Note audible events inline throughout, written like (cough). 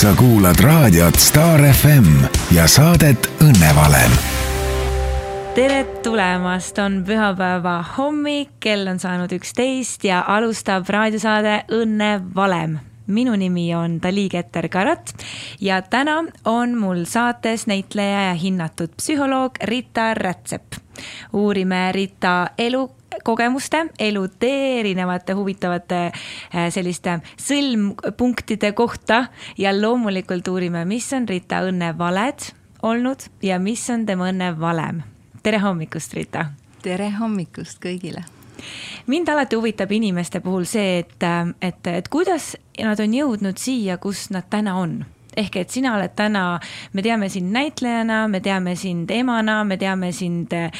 sa kuulad raadiot Star FM ja saadet Õnnevalem. tere tulemast, on pühapäeva hommik, kell on saanud üksteist ja alustab raadiosaade Õnnevalem minu nimi on Dali Keter-Karat ja täna on mul saates näitleja ja hinnatud psühholoog Rita Rätsep. uurime Rita elu kogemuste, elutee erinevate huvitavate äh, selliste sõlmpunktide kohta ja loomulikult uurime, mis on Rita õnne valed olnud ja mis on tema õnne valem. tere hommikust, Rita! tere hommikust kõigile! mind alati huvitab inimeste puhul see, et, et, et kuidas nad on jõudnud siia, kus nad täna on ehk et sina oled täna, me teame sind näitlejana, me teame sind emana, me teame sind äh,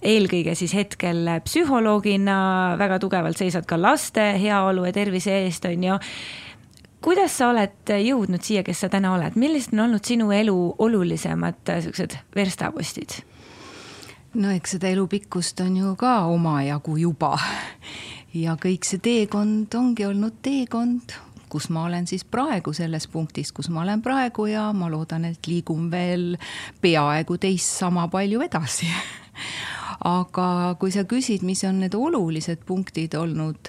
eelkõige siis hetkel psühholoogina, väga tugevalt seisad ka laste heaolu ja tervise eest, on ju kuidas sa oled jõudnud siia, kes sa täna oled, millised on olnud sinu elu olulisemad siuksed verstapostid? no eks seda elu pikkust on ju ka omajagu juba. ja kõik see teekond ongi olnud teekond, kus ma olen siis praegu selles punktis, kus ma olen praegu ja ma loodan, et liigun veel peaaegu teist sama palju edasi. (laughs) Aga kui sa küsid, mis on need olulised punktid olnud,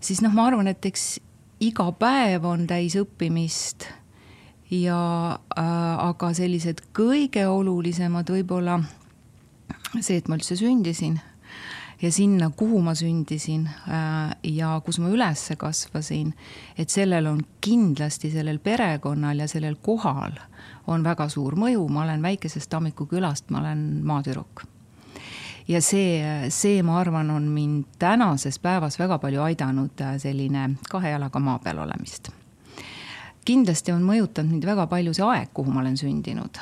siis noh, ma arvan, et eks iga päev on täis õppimist ja äh, aga sellised kõige olulisemad võib-olla see, et ma üldse sündisin ja sinna, kuhu ma sündisin äh, ja kus ma üles kasvasin, et sellel on kindlasti sellel perekonnal ja sellel kohal on väga suur mõju, ma olen väikesest Tammiku külast, ma olen maatüdruk. Ja see, see, ma arvan, on mind tänases päevas väga palju aidanud, äh, selline kahe jalaga maa peal olemist. kindlasti on mõjutanud mind väga palju see aeg, kuhu ma olen sündinud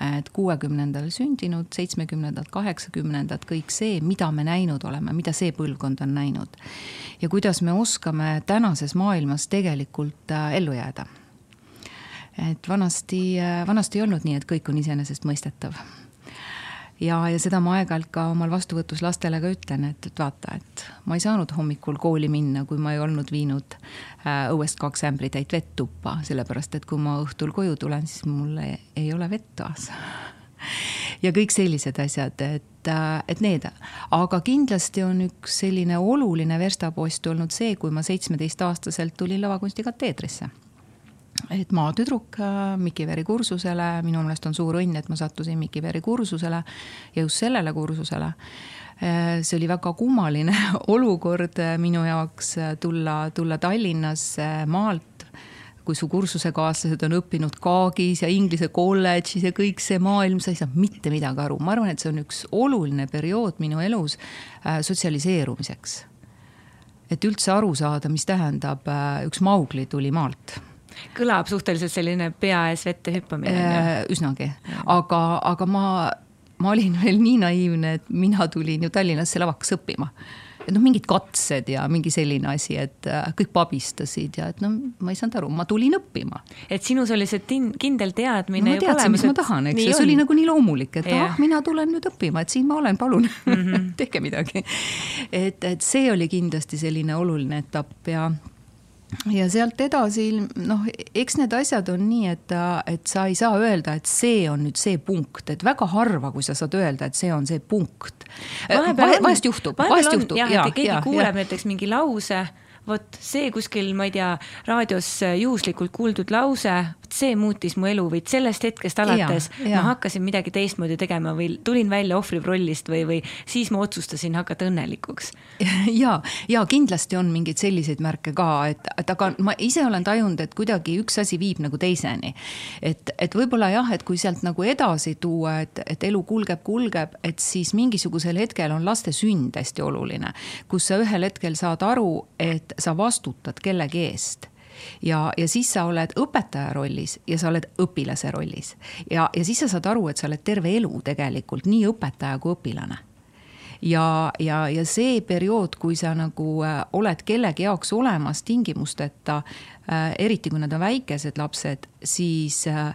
et kuuekümnendal sündinud, seitsmekümnendad, kaheksakümnendad, kõik see, mida me näinud oleme, mida see põlvkond on näinud. ja kuidas me oskame tänases maailmas tegelikult äh, ellu jääda. et vanasti, äh, vanasti ei olnud nii, et kõik on iseenesestmõistetav ja, ja seda ma aeg-ajalt ka omal vastuvõtus lastele ka ütlen, et, et vaata, et ma ei saanud hommikul kooli minna, kui ma ei olnud viinud äh, õuest kaks ämbritäit vett tuppa, sellepärast et kui ma õhtul koju tulen, siis mul ei, ole vett toas ja kõik sellised asjad, et, äh, et need, aga kindlasti on üks selline oluline verstapost olnud see, kui ma seitsmeteistaastaselt tulin lavakunsti kateedrisse et maatüdruk äh, Mikiveri kursusele, minu meelest on suur õnn, et ma sattusin Mikiveri kursusele ja just sellele kursusele. Äh, see oli väga kummaline (laughs) olukord äh, minu jaoks tulla, tulla Tallinnasse maalt kui su kursusekaaslased on õppinud Kaagis ja Inglise kolledžis ja kõik see maailm, sa ei saa mitte midagi aru. ma arvan, et see on üks oluline periood minu elus sotsialiseerumiseks. et üldse aru saada, mis tähendab äh,, üks Maugli tuli maalt kõlab suhteliselt selline pea ees vette hüppamine. Äh, üsnagi, aga, aga ma, ma olin veel nii naiivne, et mina tulin ju Tallinnasse lavaks õppima et noh, mingid katsed ja mingi selline asi, et äh, kõik pabistasid ja et no ma ei saanud aru, ma tulin õppima. et sinus oli see kindel teadmine no, ma teadsin, mis ma tahan, eks ju, see oli nagu nii loomulik, et yeah. ah, mina tulen nüüd õppima, et siin ma olen, palun mm -hmm. (laughs) tehke midagi. et, et see oli kindlasti selline oluline etapp ja ja sealt edasi, noh, eks need asjad on nii, et, et sa ei saa öelda, et see on nüüd see punkt, et väga harva, kui sa saad öelda, et see on see punkt. vahest juhtub, vahest juhtub. jah, et keegi ja, kuuleb ja. näiteks mingi lause vot see kuskil, ma ei tea, raadios juhuslikult kuuldud lause, see muutis mu elu või sellest hetkest alates ja, ja. ma hakkasin midagi teistmoodi tegema või tulin välja ohvri rollist või, või siis ma otsustasin hakata õnnelikuks. (laughs) ja, ja kindlasti on mingeid selliseid märke ka, et, et aga ma ise olen tajunud, et kuidagi üks asi viib nagu teiseni. et, et võib-olla jah, et kui sealt nagu edasi tuua, et, et elu kulgeb, kulgeb, et siis mingisugusel hetkel on laste sünd hästi oluline, kus sa ühel hetkel saad aru, et sa vastutad kellegi eest ja, ja siis sa oled õpetaja rollis ja sa oled õpilase rollis. ja, ja siis sa saad aru, et sa oled terve elu tegelikult nii õpetaja kui õpilane ja, ja, ja see periood, kui sa nagu äh, oled kellegi jaoks olemas tingimusteta äh,, eriti kui nad on väikesed lapsed, siis äh,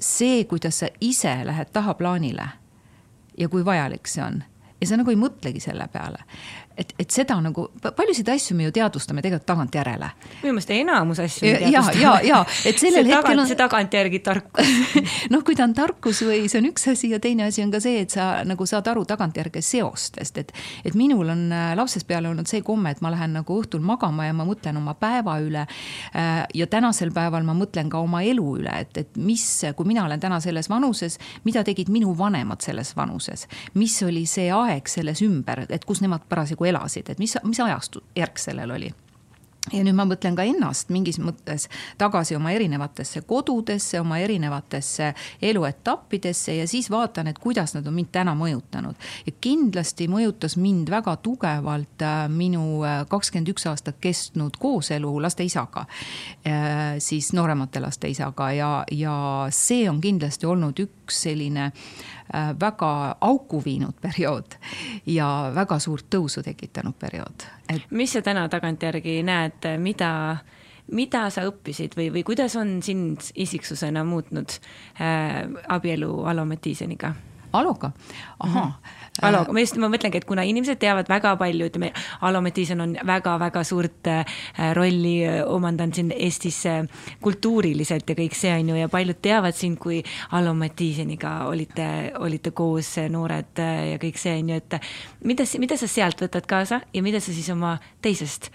see, kuidas sa ise lähed tahaplaanile ja kui vajalik see on ja sa nagu ei mõtlegi selle peale. Et, et seda nagu, paljusid asju me ju teadvustame tegelikult tagantjärele. minu meelest enamus asju me teadvustame. ja, ja, ja, et (laughs) sellel see hetkel on. see tagantjärgi tarkus (laughs) noh, kui ta on tarkus või see on üks asi ja teine asi on ka see, et sa nagu saad aru tagantjärgi seostest, et. et minul on äh, lapsest peale olnud see komme, et ma lähen nagu õhtul magama ja ma mõtlen oma päeva üle. Äh, ja tänasel päeval ma mõtlen ka oma elu üle, et, et mis, kui mina olen täna selles vanuses, mida tegid minu vanemad selles vanuses, mis oli see aeg selles ümber, et kus nemad parasjagu elasid, et mis, mis ajastu järk sellel oli ja nüüd ma mõtlen ka ennast mingis mõttes tagasi oma erinevatesse kodudesse, oma erinevatesse eluetappidesse ja siis vaatan, et kuidas nad on mind täna mõjutanud. ja kindlasti mõjutas mind väga tugevalt äh, minu äh, kakskümmend üks aastat kestnud kooselu laste isaga. Äh, siis nooremate laste isaga ja, ja see on kindlasti olnud üks selline Äh, väga auku viinud periood ja väga suurt tõusu tekitanud periood et.... mis sa täna tagantjärgi näed, mida, mida sa õppisid või, või kuidas on sind isiksusena muutnud äh, abielu Alo Mattiiseniga? Aloga, ahah mm. -hmm Alo, ma just, ma mõtlengi, et kuna inimesed teavad väga palju, ütleme, Alo Mattiisen on väga-väga suurt äh, rolli äh, omandanud siin Eestis äh, kultuuriliselt ja kõik see on ju ja paljud teavad sind, kui Alo Mattiiseniga olite, olite koos noored ja kõik see on ju, et mida, mida sa sealt võtad kaasa ja mida sa siis oma teisest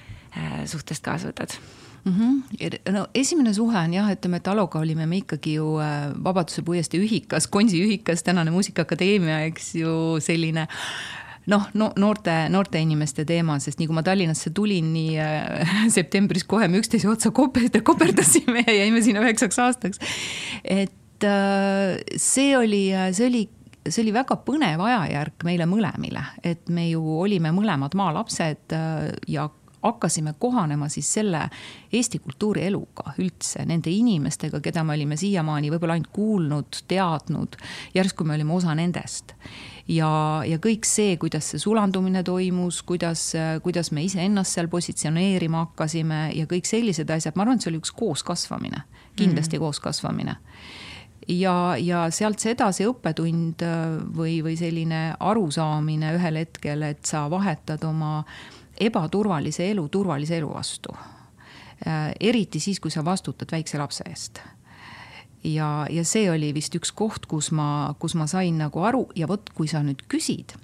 suhtest kaasa võtad? Mm. -hmm. no esimene suhe on jah, ütleme, et Aloga olime me ikkagi ju äh, Vabaduse puiestee ühikas, Konsi ühikas, tänane Muusikaakadeemia, eks ju, selline noh, no noorte, noorte inimeste teema, sest nii kui ma Tallinnasse tulin, nii äh, (laughs) septembris kohe me üksteise otsa koperdasime, koperdasime ja jäime sinna üheksaks aastaks. et äh, see oli, see oli see oli väga põnev ajajärk meile mõlemile, et me ju olime mõlemad maalapsed äh, ja hakkasime kohanema siis selle Eesti kultuurieluga üldse, nende inimestega, keda me olime siiamaani võib-olla ainult kuulnud, teadnud, järsku me olime osa nendest. ja, ja kõik see, kuidas see sulandumine toimus, kuidas, kuidas me iseennast seal positsioneerima hakkasime ja kõik sellised asjad, ma arvan, et see oli üks kooskasvamine, kindlasti mm kooskasvamine ja, ja sealt see edasi õppetund või, või selline arusaamine ühel hetkel, et sa vahetad oma ebaturvalise elu turvalise elu vastu. Äh, eriti siis, kui sa vastutad väikse lapse eest ja, ja see oli vist üks koht, kus ma, kus ma sain nagu aru ja vot, kui sa nüüd küsid,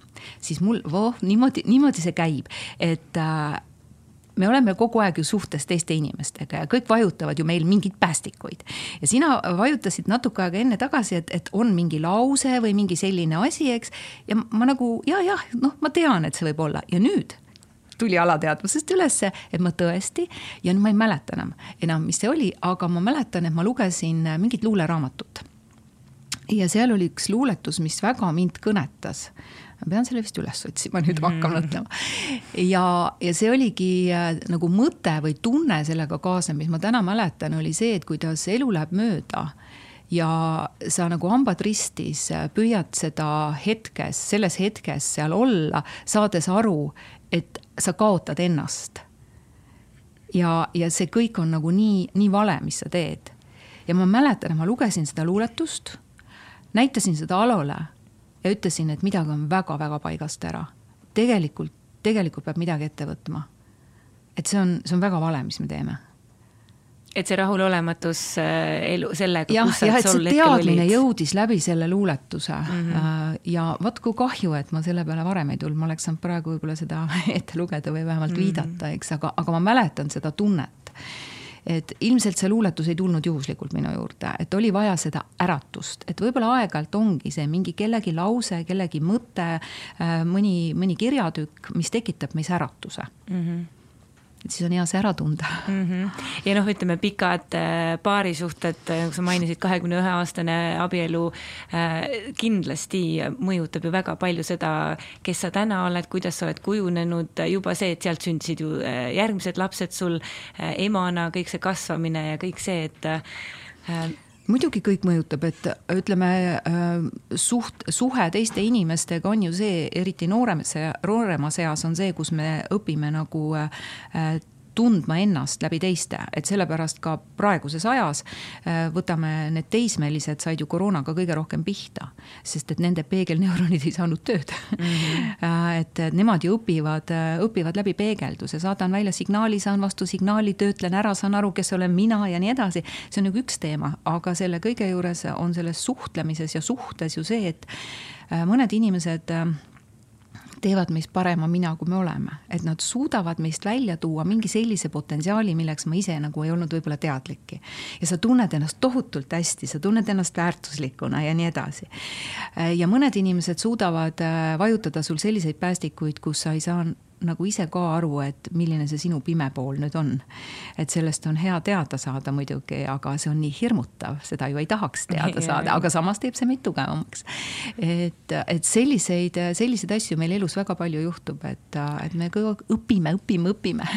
siis mul, voh, niimoodi, niimoodi see käib, et äh, me oleme kogu aeg ju suhtes teiste inimestega ja kõik vajutavad ju meil mingeid päästikuid. ja sina vajutasid natuke aega enne tagasi, et, et on mingi lause või mingi selline asi, eks. ja ma nagu ja, jah, noh, ma tean, et see võib olla ja nüüd tuli alateadvusest ülesse, et ma tõesti ja nüüd ma ei mäleta enam, enam, mis see oli, aga ma mäletan, et ma lugesin mingit luuleraamatut. ja seal oli üks luuletus, mis väga mind kõnetas ma pean selle vist üles otsima, nüüd ma hakkan mm. mõtlema. ja, ja see oligi äh, nagu mõte või tunne sellega kaasnev, mis ma täna mäletan, oli see, et kuidas elu läheb mööda ja sa nagu hambad ristis püüad seda hetkes, selles hetkes seal olla, saades aru, et sa kaotad ennast. ja, ja see kõik on nagu nii, nii vale, mis sa teed. ja ma mäletan, et ma lugesin seda luuletust, näitasin seda Alole ja ütlesin, et midagi on väga-väga paigast ära. tegelikult, tegelikult peab midagi ette võtma. et see on, see on väga vale, mis me teeme et see rahulolematus äh, elu sellega. jah, jah, et see teadmine jõudis läbi selle luuletuse mm. -hmm. ja vot kui kahju, et ma selle peale varem ei tulnud, ma oleks saanud praegu võib-olla seda (laughs) ette lugeda või vähemalt mm -hmm. viidata, eks, aga, aga ma mäletan seda tunnet. et ilmselt see luuletus ei tulnud juhuslikult minu juurde, et oli vaja seda äratust, et võib-olla aeg-ajalt ongi see mingi kellegi lause, kellegi mõte, äh, mõni, mõni kirjatükk, mis tekitab meis äratuse mm. -hmm et siis on hea see ära tunda mm. -hmm. ja noh, ütleme pikad äh, paarisuhted, äh, nagu sa mainisid, kahekümne ühe aastane abielu äh, kindlasti mõjutab ju väga palju seda, kes sa täna oled, kuidas sa oled kujunenud, juba see, et sealt sündisid ju järgmised lapsed sul emana, kõik see kasvamine ja kõik see, et muidugi kõik mõjutab, et ütleme äh, suht, suhe teiste inimestega on ju see, eriti nooremas, nooremas eas on see, kus me õpime nagu äh, tundma ennast läbi teiste, et sellepärast ka praeguses ajas äh, võtame need teismelised said ju koroonaga kõige rohkem pihta, sest et nende peegelneuronid (laughs) ei saanud tööd mm. -hmm. et nemad ju õpivad, õpivad läbi peegelduse, saadan välja signaali, saan vastu signaali, töötlen ära, saan aru, kes olen mina ja nii edasi. see on nagu üks teema, aga selle kõige juures on selles suhtlemises ja suhtes ju see, et mõned inimesed teevad meist parema mina, kui me oleme. et nad suudavad meist välja tuua mingi sellise potentsiaali, milleks ma ise nagu ei olnud võib-olla teadlikki. ja sa tunned ennast tohutult hästi, sa tunned ennast väärtuslikuna ja nii edasi. ja mõned inimesed suudavad äh, vajutada sul selliseid päästikuid, kus sa ei saa nagu ise ka aru, et milline see sinu pime pool nüüd on. et sellest on hea teada saada muidugi, aga see on nii hirmutav, seda ju ei tahaks teada saada, aga samas teeb see meid tugevamaks. et, et selliseid, selliseid asju meil elus väga palju juhtub, et, et me kogu aeg õpime, õpime, õpime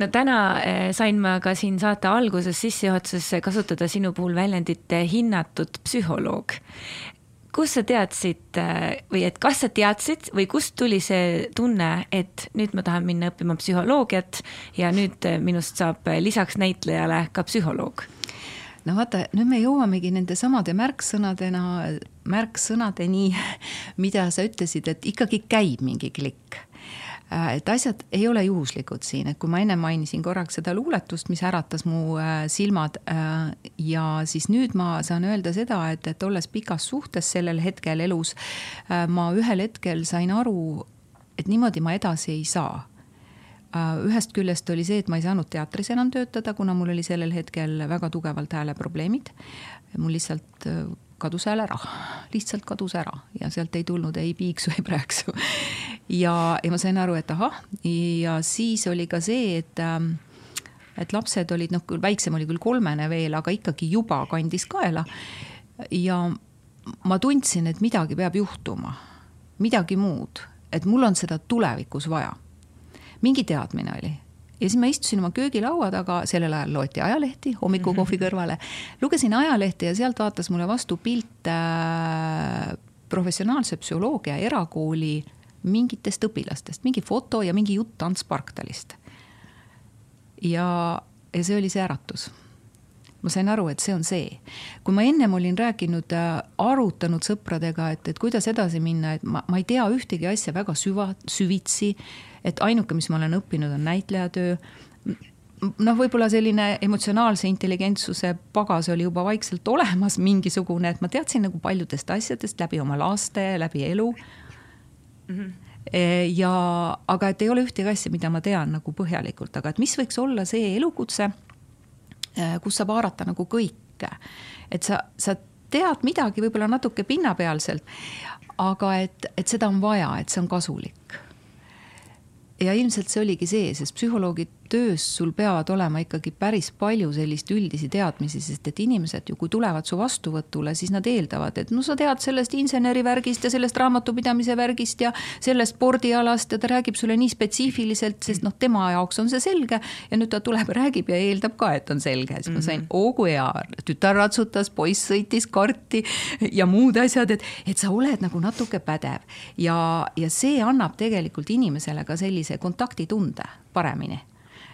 no täna eh, sain ma ka siin saate alguses sissejuhatuses kasutada sinu puhul väljendit eh, hinnatud psühholoog kust sa teadsid äh, või et kas sa teadsid või kust tuli see tunne, et nüüd ma tahan minna õppima psühholoogiat ja nüüd äh, minust saab äh, lisaks näitlejale ka psühholoog? no vaata, nüüd me jõuamegi nende samade märksõnadena, märksõnadeni, (laughs) mida sa ütlesid, et ikkagi käib mingi klikk et asjad ei ole juhuslikud siin, et kui ma enne mainisin korraks seda luuletust, mis äratas mu äh, silmad äh, ja siis nüüd ma saan öelda seda, et, et olles pikas suhtes sellel hetkel elus, ma ühel hetkel sain aru, et niimoodi ma edasi ei saa ühest küljest oli see, et ma ei saanud teatris enam töötada, kuna mul oli sellel hetkel väga tugevalt hääleprobleemid. mul lihtsalt kadus hääl ära, lihtsalt kadus ära ja sealt ei tulnud ei piiksu, ei prääksu. ja, ja ma sain aru, et ahah, ja siis oli ka see, et ähm, et lapsed olid noh, küll väiksem oli küll kolmene veel, aga ikkagi juba kandis kaela. ja ma tundsin, et midagi peab juhtuma, midagi muud, et mul on seda tulevikus vaja. mingi teadmine oli ja siis ma istusin oma köögilaua taga, sellel ajal loeti ajalehti hommikukohvi mhm. kõrvale. lugesin ajalehte ja sealt vaatas mulle vastu pilt äh, professionaalse psühholoogia erakooli mingitest õpilastest, mingi foto ja mingi jutt Ants Parktalist. ja, ja see oli see äratus ma sain aru, et see on see. kui ma ennem olin rääkinud, äh, arutanud sõpradega, et, et kuidas edasi minna, et ma, ma ei tea ühtegi asja väga süva, süvitsi. et ainuke, mis ma olen õppinud, on näitlejatöö noh, võib-olla selline emotsionaalse intelligentsuse pagas oli juba vaikselt olemas mingisugune, et ma teadsin nagu paljudest asjadest läbi oma laste, läbi elu mm. -hmm ja, aga et ei ole ühtegi asja, mida ma tean nagu põhjalikult, aga et mis võiks olla see elukutse kus saab haarata nagu kõike. et sa, sa tead midagi võib-olla natuke pinnapealselt, aga et, et seda on vaja, et see on kasulik ja ilmselt see oligi see, sest psühholoogi töös sul peavad olema ikkagi päris palju sellist üldisi teadmisi, sest et inimesed ju, kui tulevad su vastuvõtule, siis nad eeldavad, et no sa tead sellest insenerivärgist ja sellest raamatupidamise värgist ja sellest spordialast ja ta räägib sulle nii spetsiifiliselt, sest noh, tema jaoks on see selge. ja nüüd ta tuleb, räägib ja eeldab ka, et on selge, siis ma sain, oo mhm. kui hea, tütar ratsutas, poiss sõitis karti ja muud asjad, et, et sa oled nagu natuke pädev ja, ja see annab tegelikult inimesele ka sellise sellise kontaktitunde paremini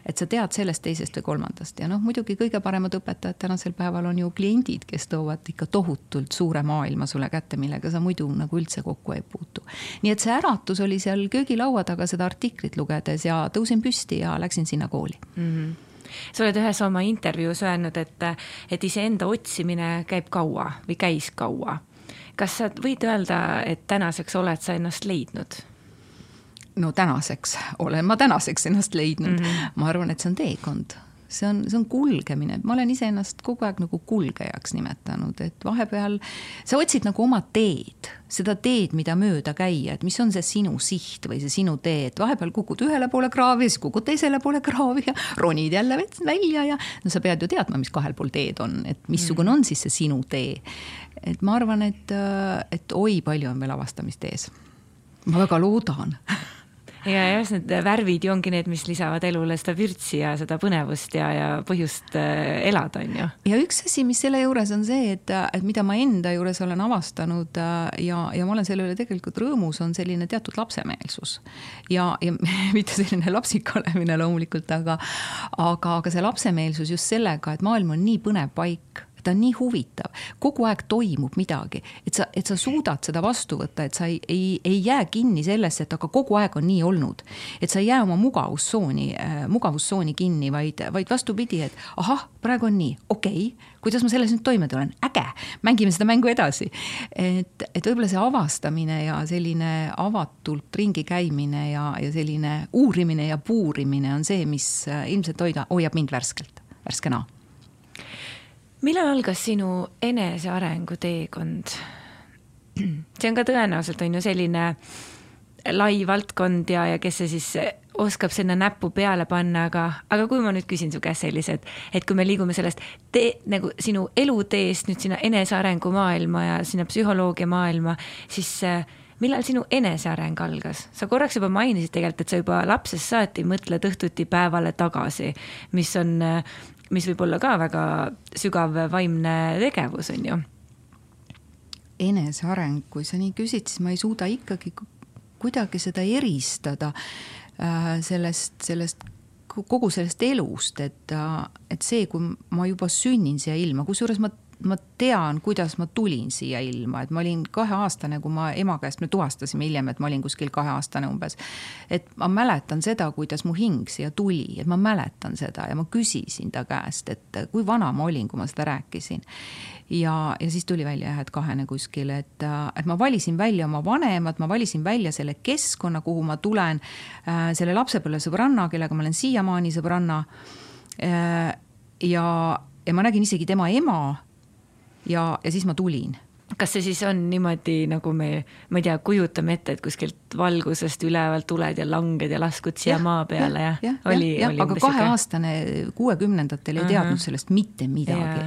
et sa tead sellest, teisest või kolmandast ja noh, muidugi kõige paremad õpetajad tänasel päeval on ju kliendid, kes toovad ikka tohutult suure maailma sulle kätte, millega sa muidu nagu üldse kokku ei puutu. nii et see äratus oli seal köögilaua taga seda artiklit lugedes ja tõusin püsti ja läksin sinna kooli mm. -hmm sa oled ühes oma intervjuus öelnud, et, et iseenda otsimine käib kaua või käis kaua. kas sa võid öelda, et tänaseks oled sa ennast leidnud? No tänaseks olen ma tänaseks ennast leidnud mm. -hmm. ma arvan, et see on teekond, see on, see on kulgemine, ma olen iseennast kogu aeg nagu kulgejaks nimetanud, et vahepeal sa otsid nagu oma teed, seda teed, mida mööda käia, et mis on see sinu siht või see sinu tee, et vahepeal kukud ühele poole kraavi, siis kukud teisele poole kraavi ja ronid jälle välja ja no sa pead ju teadma, mis kahel pool teed on, et missugune on siis see sinu tee. et ma arvan, et, et oi, palju on veel avastamist ees. ma väga loodan (laughs) ja just need värvid ju ongi need, mis lisavad elule seda vürtsi ja seda põnevust ja, ja põhjust äh, elada, on ju. ja üks asi, mis selle juures on see, et, et mida ma enda juures olen avastanud äh, ja, ja ma olen selle üle tegelikult rõõmus, on selline teatud lapsemeelsus. ja, ja (laughs) mitte selline lapsik olemine loomulikult, aga, aga, aga see lapsemeelsus just sellega, et maailm on nii põnev paik ta on nii huvitav, kogu aeg toimub midagi, et sa, et sa suudad seda vastu võtta, et sa ei, ei, ei jää kinni sellesse, et aga kogu aeg on nii olnud. et sa ei jää oma mugavustsooni äh,, mugavustsooni kinni, vaid, vaid vastupidi, et ahah, praegu on nii, okei okay,, kuidas ma selles nüüd toime tulen, äge, mängime seda mängu edasi. et, et võib-olla see avastamine ja selline avatult ringi käimine ja, ja selline uurimine ja puurimine on see, mis äh, ilmselt hoida, hoiab mind värskelt, värskena millal algas sinu enesearengu teekond? see on ka tõenäoliselt on ju selline lai valdkond ja, ja kes see siis oskab sinna näppu peale panna, aga, aga kui ma nüüd küsin su käest sellised, et kui me liigume sellest tee, nagu sinu eluteest nüüd sinna enesearengu maailma ja sinna psühholoogia maailma, siis äh, millal sinu eneseareng algas? sa korraks juba mainisid tegelikult, et sa juba lapsest saati mõtled õhtuti päevale tagasi, mis on äh, mis võib olla ka väga sügav vaimne tegevus, on ju. eneseareng, kui sa nii küsid, siis ma ei suuda ikkagi kuidagi seda eristada äh, sellest, sellest kogu sellest elust, et, äh, et see, kui ma juba sünnin siia ilma, kusjuures ma ma tean, kuidas ma tulin siia ilma, et ma olin kaheaastane, kui ma ema käest, me tuvastasime hiljem, et ma olin kuskil kaheaastane umbes. et ma mäletan seda, kuidas mu hing siia tuli, et ma mäletan seda ja ma küsisin ta käest, et kui vana ma olin, kui ma seda rääkisin. ja, ja siis tuli välja jah, et kahene kuskil, et, et ma valisin välja oma vanemad, ma valisin välja selle keskkonna, kuhu ma tulen, äh, selle lapsepõlvesõbranna, kellega ma olen siiamaani sõbranna. Äh, ja, ja ma nägin isegi tema ema ja, ja siis ma tulin kas see siis on niimoodi, nagu me, ma ei tea, kujutame ette, et kuskilt valgusest ülevalt tuled ja langed ja laskud siia ja, maa peale ja, ja, ja oli, oli aga kaheaastane kuuekümnendatel ei uh -huh. teadnud sellest mitte midagi.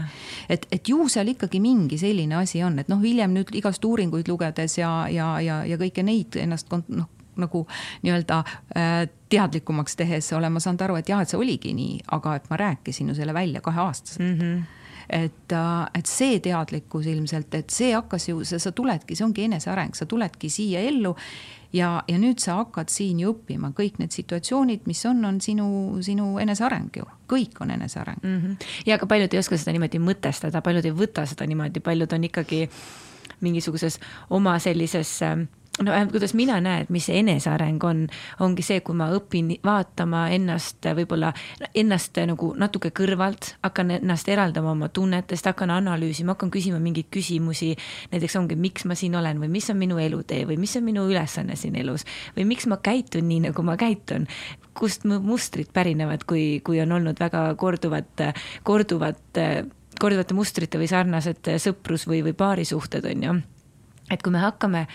et, et ju seal ikkagi mingi selline asi on, et noh, hiljem nüüd igast uuringuid lugedes ja, ja, ja, ja kõike neid ennast noh, nagu nii-öelda äh, teadlikumaks tehes olen ma saanud aru, et jah, et see oligi nii, aga et ma rääkisin ju selle välja kaheaastaselt mm. -hmm et, äh, et see teadlikkus ilmselt, et see hakkas ju, sa, tuledki, see ongi eneseareng, sa tuledki siia ellu ja, ja nüüd sa hakkad siin ju õppima, kõik need situatsioonid, mis on, on sinu, sinu eneseareng ju, kõik on eneseareng mm. -hmm. ja aga paljud ei oska seda niimoodi mõtestada, paljud ei võta seda niimoodi, paljud on ikkagi mingisuguses oma sellises äh, no vähemalt kuidas mina näen, mis see eneseareng on, ongi see, kui ma õpin vaatama ennast võib-olla, ennast nagu natuke kõrvalt, hakkan ennast eraldama oma tunnetest, hakkan analüüsima, hakkan küsima mingeid küsimusi. näiteks ongi, miks ma siin olen või mis on minu elutee või mis on minu ülesanne siin elus või miks ma käitun nii, nagu ma käitun. kust mu mustrid pärinevad, kui, kui on olnud väga korduvat, korduvat, korduvate mustrite või sarnased sõprus või, või paarisuhted on ju. et kui me hakkame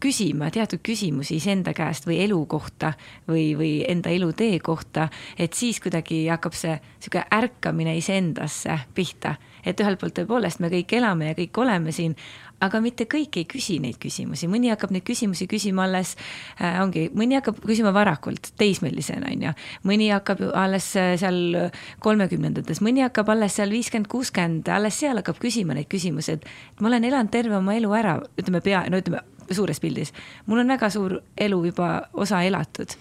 küsima teatud küsimusi iseenda käest või elu kohta või, või enda elutee kohta, et siis kuidagi hakkab see niisugune ärkamine iseendasse pihta. et ühelt poolt tõepoolest me kõik elame ja kõik oleme siin, aga mitte kõik ei küsi neid küsimusi, mõni hakkab neid küsimusi küsima alles äh,, ongi, mõni hakkab küsima varakult, teismelisena, on ju. mõni hakkab alles äh, seal kolmekümnendates, mõni hakkab alles seal viiskümmend, kuuskümmend, alles seal hakkab küsima neid küsimusi, et ma olen elanud terve oma elu ära, ütleme pea, no ütleme suures pildis. mul on väga suur elu juba osa elatud.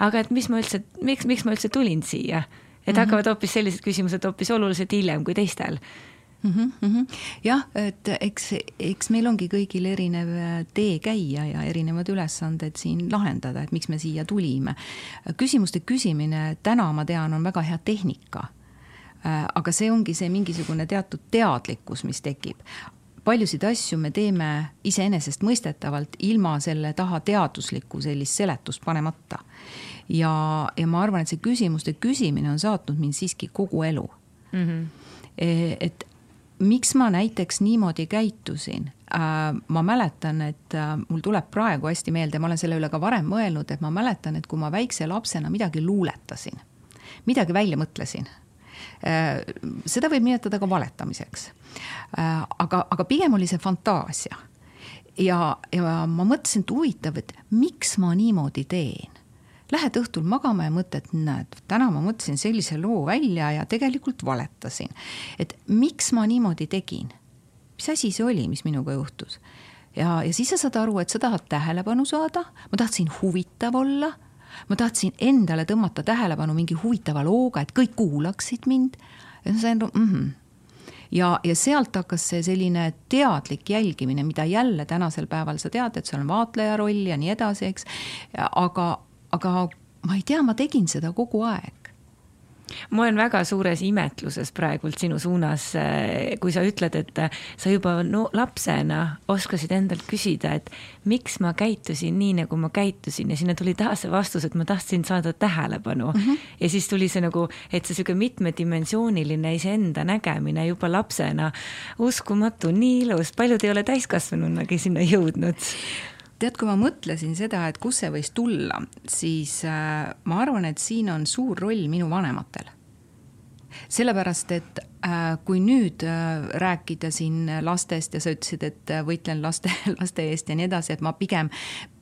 aga et mis ma üldse, miks, miks ma üldse tulin siia? et mm -hmm. hakkavad hoopis sellised küsimused hoopis oluliselt hiljem kui teistel mm. -hmm, mm -hmm. jah, et eks, eks meil ongi kõigil erinev äh, tee käia ja erinevad ülesanded siin lahendada, et miks me siia tulime. küsimuste küsimine täna ma tean, on väga hea tehnika äh, aga see ongi see mingisugune teatud teadlikkus, mis tekib paljusid asju me teeme iseenesestmõistetavalt ilma selle taha teaduslikku sellist seletust panemata. ja, ja ma arvan, et see küsimuste küsimine on saatnud mind siiski kogu elu mm. -hmm. et miks ma näiteks niimoodi käitusin? Äh, ma mäletan, et äh, mul tuleb praegu hästi meelde, ma olen selle üle ka varem mõelnud, et ma mäletan, et kui ma väikse lapsena midagi luuletasin, midagi välja mõtlesin seda võib nimetada ka valetamiseks. Äh, aga, aga pigem oli see fantaasia. ja, ja ma mõtlesin, et huvitav, et miks ma niimoodi teen Lähed õhtul magama ja mõtled, näed, täna ma mõtlesin sellise loo välja ja tegelikult valetasin. et miks ma niimoodi tegin? mis asi see oli, mis minuga juhtus? ja, ja siis sa saad aru, et sa tahad tähelepanu saada, ma tahtsin huvitav olla, ma tahtsin endale tõmmata tähelepanu mingi huvitava looga, et kõik kuulaksid mind. ja ma sain mm, -hmm ja, ja sealt hakkas see selline teadlik jälgimine, mida jälle tänasel päeval sa tead, et seal on vaatleja roll ja nii edasi, eks. aga, aga ma ei tea, ma tegin seda kogu aeg ma olen väga suures imetluses praegult sinu suunas, eh, kui sa ütled, et eh, sa juba no lapsena oskasid endalt küsida, et miks ma käitusin nii, nagu ma käitusin ja sinna tuli taas see vastus, et ma tahtsin saada tähelepanu mm. -hmm. ja siis tuli see nagu, et see sihuke mitmedimensiooniline iseenda nägemine juba lapsena, uskumatu, nii ilus, paljud ei ole täiskasvanunagi sinna jõudnud tead, kui ma mõtlesin seda, et kust see võis tulla, siis äh, ma arvan, et siin on suur roll minu vanematel. Sellepärast, et Äh, kui nüüd äh, rääkida siin lastest ja sa ütlesid, et äh, võitlen laste, (laughs) laste eest ja nii edasi, et ma pigem,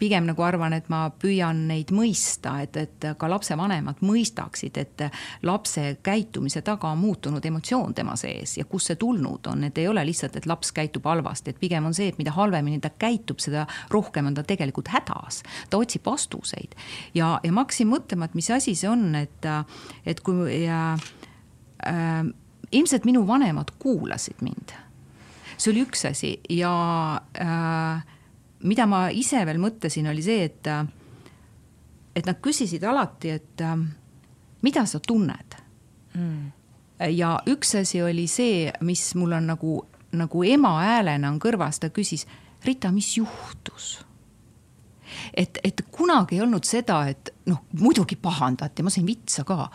pigem nagu arvan, et ma püüan neid mõista, et, et ka lapsevanemad mõistaksid, et lapse käitumise taga on muutunud emotsioon tema sees ja kust see tulnud on, et ei ole lihtsalt, et laps käitub halvasti, et pigem on see, et mida halvemini ta käitub, seda rohkem on ta tegelikult hädas. ta otsib vastuseid ja, ja ma hakkasin mõtlema, et mis asi see on, et, et kui ja, äh, ilmselt minu vanemad kuulasid mind. see oli üks asi ja äh, mida ma ise veel mõtlesin, oli see, et, et nad küsisid alati, et äh, mida sa tunned? Mm.. ja üks asi oli see, mis mul on nagu, nagu ema häälena on kõrvas, ta küsis, Rita, mis juhtus et, et kunagi ei olnud seda, et noh, muidugi pahandati, ma sain vitsa ka.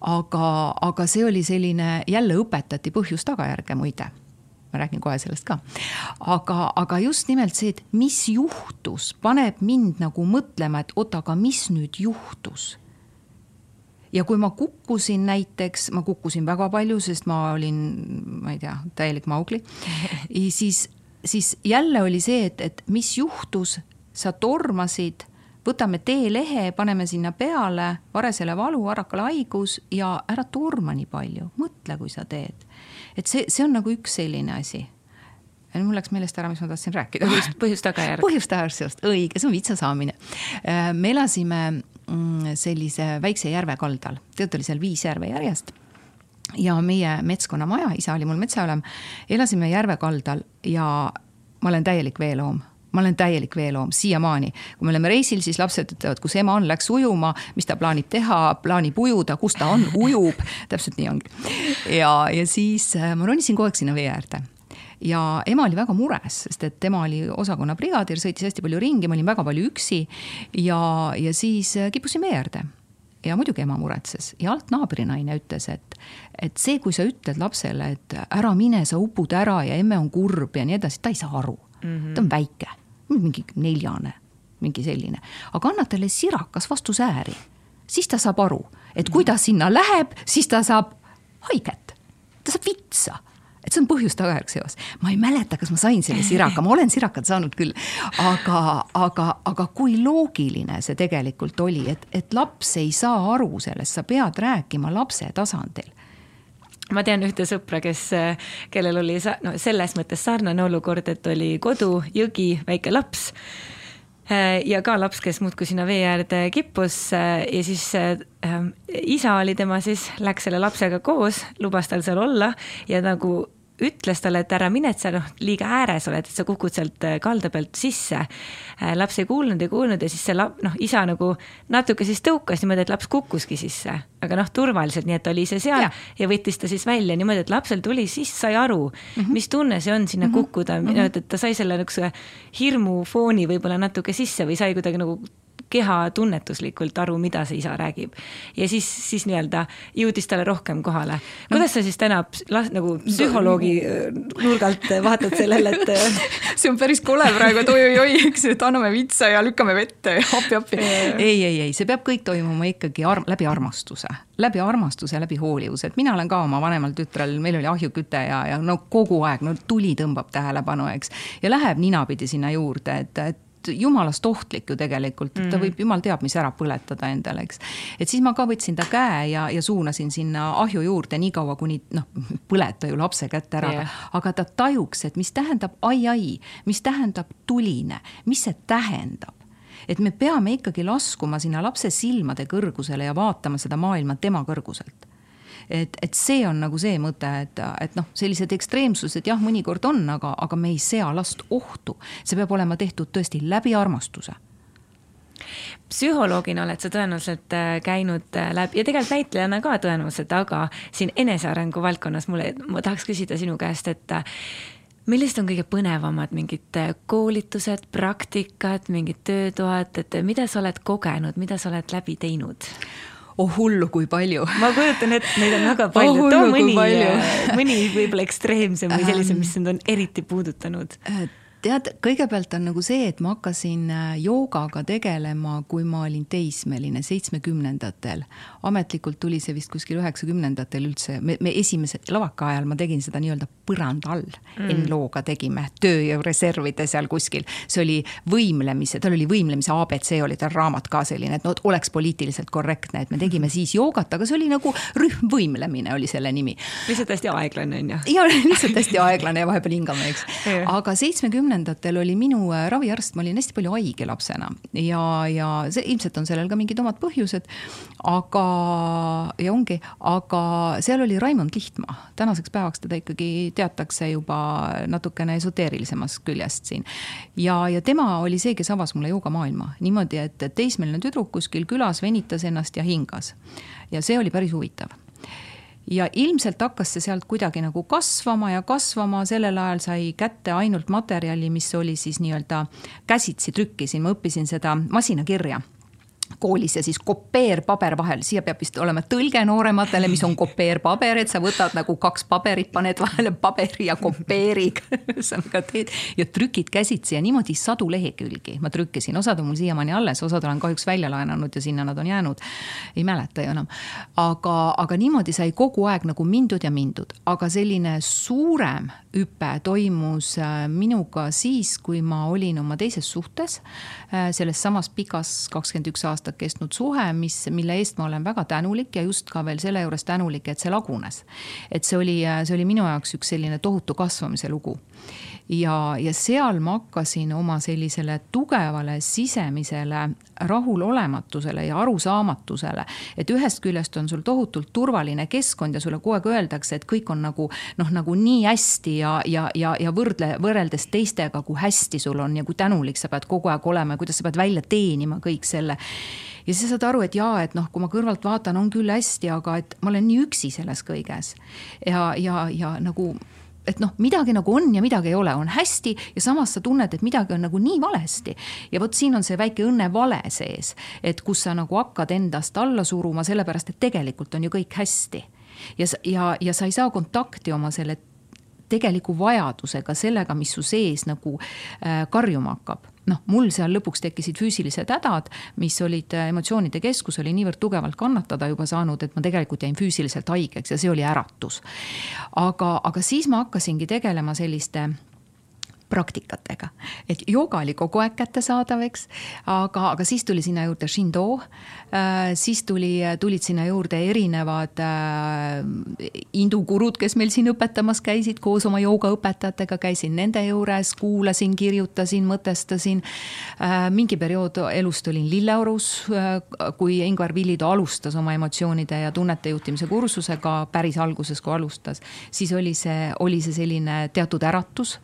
aga, aga see oli selline, jälle õpetati põhjus-tagajärge muide ma räägin kohe sellest ka. aga, aga just nimelt see, et mis juhtus, paneb mind nagu mõtlema, et oot, aga mis nüüd juhtus ja kui ma kukkusin näiteks, ma kukkusin väga palju, sest ma olin, ma ei tea, täielik Maugli, (laughs) siis, siis jälle oli see, et, et mis juhtus, sa tormasid, võtame teelehe, paneme sinna peale varesele valu, varakale haigus ja ära torma nii palju, mõtle, kui sa teed. et see, see on nagu üks selline asi. mul läks meelest ära, mis ma tahtsin rääkida. põhjust, põhjust-tagajärg. põhjust-tagajärg, õige, see on vitsa saamine. Äh, me elasime mm, sellise väikse järve kaldal, tegelikult oli seal viis järve järjest ja meie metskonnamaja, isa oli mul metsaülem, elasime järve kaldal ja ma olen täielik veeloom ma olen täielik veeloom siiamaani. kui me oleme reisil, siis lapsed ütlevad, kus ema on, läks ujuma, mis ta plaanib teha, plaanib ujuda, kus ta on, ujub, (laughs) täpselt nii ongi. ja, ja siis äh, ma ronisin kogu aeg sinna vee äärde ja ema oli väga mures, sest et tema oli osakonna brigadir, sõitis hästi palju ringi, ma olin väga palju üksi ja, ja siis äh, kippusin vee äärde ja muidugi ema muretses ja alt naabrinaine ütles, et, et see, kui sa ütled lapsele, et ära mine, sa upud ära ja emme on kurb ja nii edasi, ta ei saa aru mm. -hmm. ta on väike mingi neljane, mingi selline, aga anna talle sirakas vastu sääri, siis ta saab aru, et kui ta sinna läheb, siis ta saab haiget, ta saab vitsa. Et see on põhjus-tagajärg seos. ma ei mäleta, kas ma sain selle siraka, ma olen sirakat saanud küll, aga, aga, aga kui loogiline see tegelikult oli, et, et laps ei saa aru sellest, sa pead rääkima lapse tasandil ma tean ühte sõpra, kes, kellel oli no selles mõttes sarnane olukord, et oli kodu, jõgi, väike laps ja ka laps, kes muudkui sinna vee äärde kippus ja siis äh, isa oli tema siis, läks selle lapsega koos, lubas tal seal olla ja nagu ütles talle, et ära mine, et sa noh, liiga ääres oled, et sa kukud sealt äh, kalda pealt sisse. Äh, laps ei kuulnud, ei kuulnud ja siis see lap-, noh, isa nagu natuke siis tõukas niimoodi, et laps kukkuski sisse. aga noh, turvaliselt, nii et oli ise seal ja. ja võttis ta siis välja niimoodi, et lapsel tuli, siis sai aru mm, -hmm. mis tunne see on sinna mm -hmm. kukkuda mm, -hmm. et ta sai selle niisuguse hirmufooni võib-olla natuke sisse või sai kuidagi nagu keha tunnetuslikult aru, mida see isa räägib. ja siis, siis nii-öelda jõudis talle rohkem kohale. kuidas sa siis täna nagu psühholoogi äh, nurgalt vaatad sellele, et äh, (laughs) see on päris kole praegu, et oi-oi-oi, eks, et anname vitsa ja lükkame vette ja appi-appi. ei, ei, ei, see peab kõik toimuma ikkagi arm, läbi armastuse, läbi armastuse, läbi hoolivuse, et mina olen ka oma vanemal tütrel, meil oli ahjuküte ja, ja no kogu aeg, no tuli tõmbab tähelepanu, eks. ja läheb ninapidi sinna juurde, et, et jumalast ohtlik ju tegelikult, et ta Mhm. võib jumal teab, mis ära põletada endale, eks. et siis ma ka võtsin ta käe ja, ja suunasin sinna ahju juurde niikaua, kuni noh, põleta ju lapse kätt ära Jah. aga ta tajuks, et mis tähendab ai-ai, mis tähendab tuline, mis see tähendab et me peame ikkagi laskuma sinna lapse silmade kõrgusele ja vaatama seda maailma tema kõrguselt et, et see on nagu see mõte, et, et noh, sellised ekstreemsused jah, mõnikord on, aga, aga me ei sea last ohtu. see peab olema tehtud tõesti läbi armastuse psühholoogina oled sa tõenäoliselt äh, käinud äh, läbi ja tegelikult näitlejana ka tõenäoliselt, aga siin enesearengu valdkonnas mulle, ma tahaks küsida sinu käest, et äh, millised on kõige põnevamad mingid koolitused, praktikad, mingid töötoad, et mida sa oled kogenud, mida sa oled läbi teinud? Oh hullu, kui palju. ma kujutan ette, neid on väga palju Oh oh,, too mõni palju., mõni võib-olla ekstreemsem või sellisem, mis sind on eriti puudutanud. Tead, kõigepealt on nagu see, et ma hakkasin äh, joogaga tegelema, kui ma olin teismeline, seitsmekümnendatel. ametlikult tuli see vist kuskil üheksakümnendatel üldse, me, me esimese lavaka ajal ma tegin seda nii-öelda põranda all. Mm.. Enlooga tegime tööjõureservide seal kuskil, see oli võimlemise, tal oli võimlemise abc oli tal raamat ka selline, et no oleks poliitiliselt korrektne, et me tegime siis joogat, aga see oli nagu rühmvõimlemine oli selle nimi. Lihtsalt hästi aeglane on ju. ja lihtsalt hästi aeglane ja vahepeal hingame, eks. Aga seitsmekümnendatel oli minu äh, raviarst, ma olin hästi palju haige lapsena ja, ja see ilmselt on sellel ka mingid omad põhjused. aga, ja ongi, aga seal oli Raimond Lihtmaa, tänaseks päevaks teda ikkagi teatakse juba natukene esoteerilisemast küljest siin. ja, ja tema oli see, kes avas mulle joogamaailma niimoodi, et teismeline tüdruk kuskil külas venitas ennast ja hingas. ja see oli päris huvitav ja ilmselt hakkas see sealt kuidagi nagu kasvama ja kasvama, sellel ajal sai kätte ainult materjali, mis oli siis nii-öelda käsitsi trükkisin, ma õppisin seda masinakirja koolis ja siis kopeerpaber vahel, siia peab vist olema tõlge noorematele, mis on kopeerpaber, et sa võtad nagu kaks paberit, paned vahele paberi ja kopeeriga (laughs) ühesõnaga teed ja trükid käsitsi ja niimoodi sadu lehekülgi ma trükkisin, osad on mul siiamaani alles, osad olen kahjuks välja laenanud ja sinna nad on jäänud. ei mäleta ju enam. aga, aga niimoodi sai kogu aeg nagu mindud ja mindud, aga selline suurem hüpe toimus äh, minuga siis, kui ma olin oma teises suhtes. Selles samas pikas kakskümmend üks aastat kestnud suhe, mis, mille eest ma olen väga tänulik ja just ka veel selle juures tänulik, et see lagunes. et see oli, see oli minu jaoks üks selline tohutu kasvamise lugu ja, ja seal ma hakkasin oma sellisele tugevale sisemisele rahulolematusele ja arusaamatusele, et ühest küljest on sul tohutult turvaline keskkond ja sulle kogu aeg öeldakse, et kõik on nagu noh, nagu nii hästi ja, ja, ja, ja võrdle, võrreldes teistega, kui hästi sul on ja kui tänulik sa pead kogu aeg olema ja kuidas sa pead välja teenima kõik selle ja siis sa saad aru, et jaa, et noh, kui ma kõrvalt vaatan, on küll hästi, aga et ma olen nii üksi selles kõiges. ja, ja, ja nagu et noh, midagi nagu on ja midagi ei ole, on hästi ja samas sa tunned, et midagi on nagu nii valesti. ja vot siin on see väike õnnevale sees, et kus sa nagu hakkad endast alla suruma, sellepärast et tegelikult on ju kõik hästi. ja, ja, ja sa ei saa kontakti oma selle tegeliku vajadusega, sellega, mis su sees nagu äh, karjuma hakkab noh, mul seal lõpuks tekkisid füüsilised hädad, mis olid äh, emotsioonide keskus oli niivõrd tugevalt kannatada juba saanud, et ma tegelikult jäin füüsiliselt haigeks ja see oli äratus. aga, aga siis ma hakkasingi tegelema selliste praktikatega. et jooga oli kogu aeg kättesaadav, eks, aga, aga siis tuli sinna juurde Shindo äh,. siis tuli, tulid sinna juurde erinevad äh, indugurud, kes meil siin õpetamas käisid koos oma joogaõpetajatega, käisin nende juures, kuulasin, kirjutasin, mõtestasin äh,. mingi periood elust olin Lilleorus äh,, kui Ingvar Villido alustas oma emotsioonide ja tunnete juhtimise kursusega päris alguses, kui alustas, siis oli see, oli see selline teatud äratus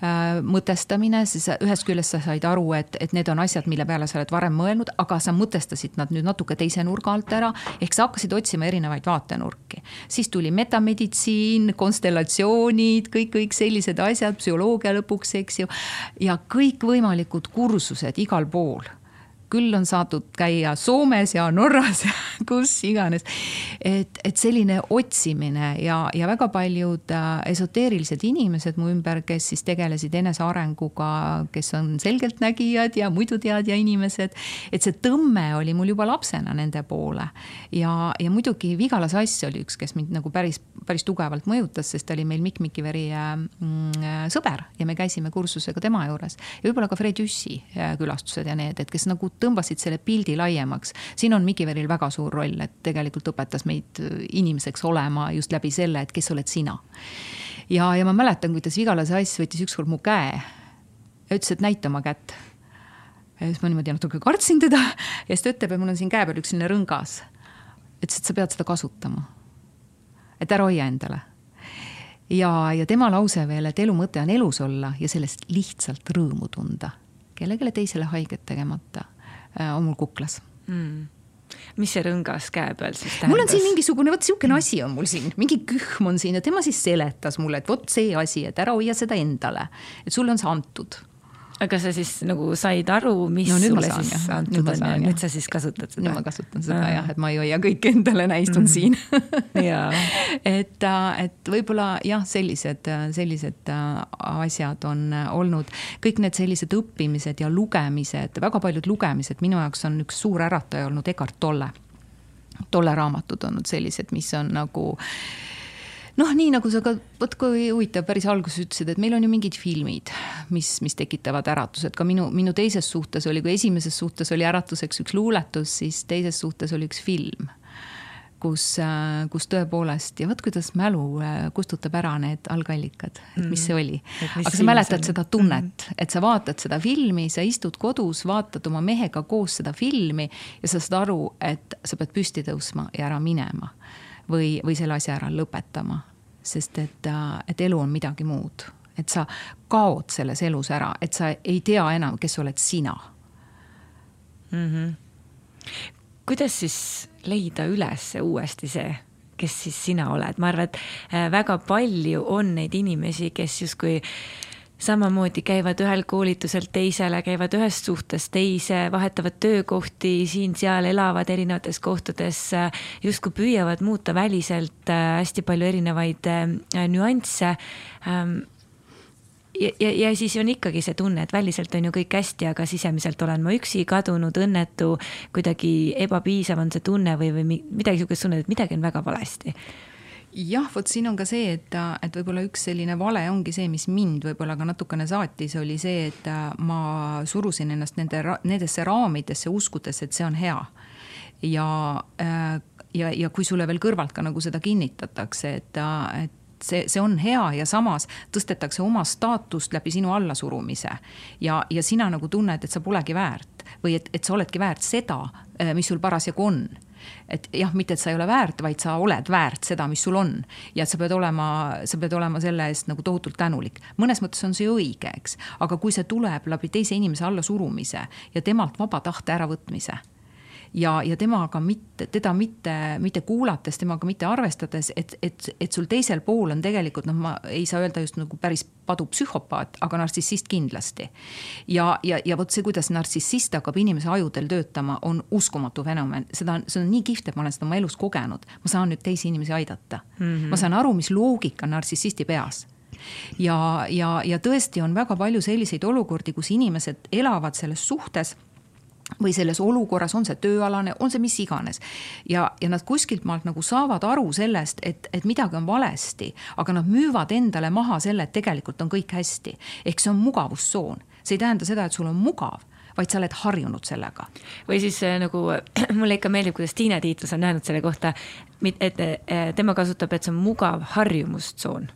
mõtestamine, siis ühest küljest sa said aru, et, et need on asjad, mille peale sa oled varem mõelnud, aga sa mõtestasid nad nüüd natuke teise nurga alt ära. ehk sa hakkasid otsima erinevaid vaatenurki. siis tuli metameditsiin, konstellatsioonid, kõik, kõik sellised asjad, psühholoogia lõpuks, eks ju. ja kõikvõimalikud kursused igal pool küll on saadud käia Soomes ja Norras ja (laughs) kus iganes. et, et selline otsimine ja, ja väga paljud äh, esoteerilised inimesed mu ümber, kes siis tegelesid enesearenguga, kes on selgeltnägijad ja muiduteadja inimesed, et see tõmme oli mul juba lapsena nende poole. ja, ja muidugi Vigala Sass oli üks, kes mind nagu päris, päris tugevalt mõjutas, sest ta oli meil Mikk Mikiveri äh, mm, äh, sõber ja me käisime kursusega tema juures. ja võib-olla ka Fred Jüssi külastused ja need, et kes nagu tõmbasid selle pildi laiemaks. siin on Mikiveril väga suur roll, et tegelikult õpetas meid inimeseks olema just läbi selle, et kes oled sina. ja, ja ma mäletan, kuidas Vigala Sass võttis ükskord mu käe ja ütles, et näita oma kätt. ja siis ma niimoodi natuke kartsin teda ja siis ta ütleb, et mul on siin käe peal üks selline rõngas. ütles, et sa pead seda kasutama. et ära hoia endale ja, ja tema lause veel, et elu mõte on elus olla ja sellest lihtsalt rõõmu tunda, kellelegi teisele haiget tegemata Äh, on mul kuklas. Mm. Mis see rõngas käe peal siis tähendas? mul on siin mingisugune, vot niisugune asi on mul siin, mingi kühm on siin ja tema siis seletas mulle, et vot see asi, et ära hoia seda endale, et sulle on see antud aga sa siis nagu said aru, mis no, sulle saan, siis jah. antud on ja nüüd sa siis kasutad seda? nüüd ma kasutan seda ah. jah, et ma ei hoia kõike endale, näistun mm. siin (laughs) et, äh, et võib-olla jah, sellised, sellised äh, asjad on olnud, kõik need sellised õppimised ja lugemised, väga paljud lugemised, minu jaoks on üks suur ärataja olnud Eckart Tolle. Tolle raamatud olnud sellised, mis on nagu äh, noh, nii nagu sa ka, vot kui huvitav, päris alguses ütlesid, et meil on ju mingid filmid, mis, mis tekitavad äratused, ka minu, minu teises suhtes oli, kui esimeses suhtes oli äratuseks üks luuletus, siis teises suhtes oli üks film kus, kus tõepoolest ja vot kuidas mälu äh, kustutab ära need algallikad, et mis see oli. aga sa mäletad seda tunnet, et sa vaatad seda filmi, sa istud kodus, vaatad oma mehega koos seda filmi ja sa saad aru, et sa pead püsti tõusma ja ära minema või, või selle asja ära lõpetama. sest et, äh, et elu on midagi muud, et sa kaod selles elus ära, et sa ei tea enam, kes oled sina mm. -hmm. kuidas siis leida üles uuesti see, kes siis sina oled, ma arvan, et äh, väga palju on neid inimesi, kes justkui äh, samamoodi käivad ühel koolitusel teisele, käivad ühest suhtest teise, vahetavad töökohti siin-seal, elavad erinevates kohtades, justkui püüavad muuta väliselt äh, hästi palju erinevaid äh, nüansse. Ähm, ja, ja, ja siis on ikkagi see tunne, et väliselt on ju kõik hästi, aga sisemiselt olen ma üksi, kadunud, õnnetu, kuidagi ebapiisav on see tunne või, või midagi sihukest tunned, et midagi on väga valesti jah, vot siin on ka see, et, et võib-olla üks selline vale ongi see, mis mind võib-olla ka natukene saatis, oli see, et ma surusin ennast nende, nendesse raamidesse, uskudes, et see on hea. ja, ja, ja kui sulle veel kõrvalt ka nagu seda kinnitatakse, et, et see, see on hea ja samas tõstetakse oma staatust läbi sinu allasurumise. ja, ja sina nagu tunned, et sa polegi väärt või et, et sa oledki väärt seda, mis sul parasjagu on et jah, mitte et sa ei ole väärt, vaid sa oled väärt seda, mis sul on. ja sa pead olema, sa pead olema selle eest nagu tohutult tänulik. mõnes mõttes on see õige, eks, aga kui see tuleb läbi teise inimese allasurumise ja temalt vaba tahte äravõtmise ja, ja temaga mitte, teda mitte, mitte kuulates, temaga mitte arvestades, et, et, et sul teisel pool on tegelikult noh, ma ei saa öelda just nagu päris padupsühhopaat, aga nartsissist kindlasti. ja, ja, ja vot see, kuidas nartsissist hakkab inimese ajudel töötama, on uskumatu fenomen, seda, see on nii kihvt, et ma olen seda oma elus kogenud. ma saan nüüd teisi inimesi aidata mm. -hmm. ma saan aru, mis loogika on nartsissisti peas ja, ja, ja tõesti on väga palju selliseid olukordi, kus inimesed elavad selles suhtes või selles olukorras, on see tööalane, on see mis iganes. ja, ja nad kuskilt maalt nagu saavad aru sellest, et, et midagi on valesti, aga nad müüvad endale maha selle, et tegelikult on kõik hästi. ehk see on mugavustsoon, see ei tähenda seda, et sul on mugav vaid sa oled harjunud sellega. või siis äh, nagu mulle ikka meeldib, kuidas Tiina Tiitlus on öelnud selle kohta, et äh, tema kasutab, et see on mugav harjumustsoon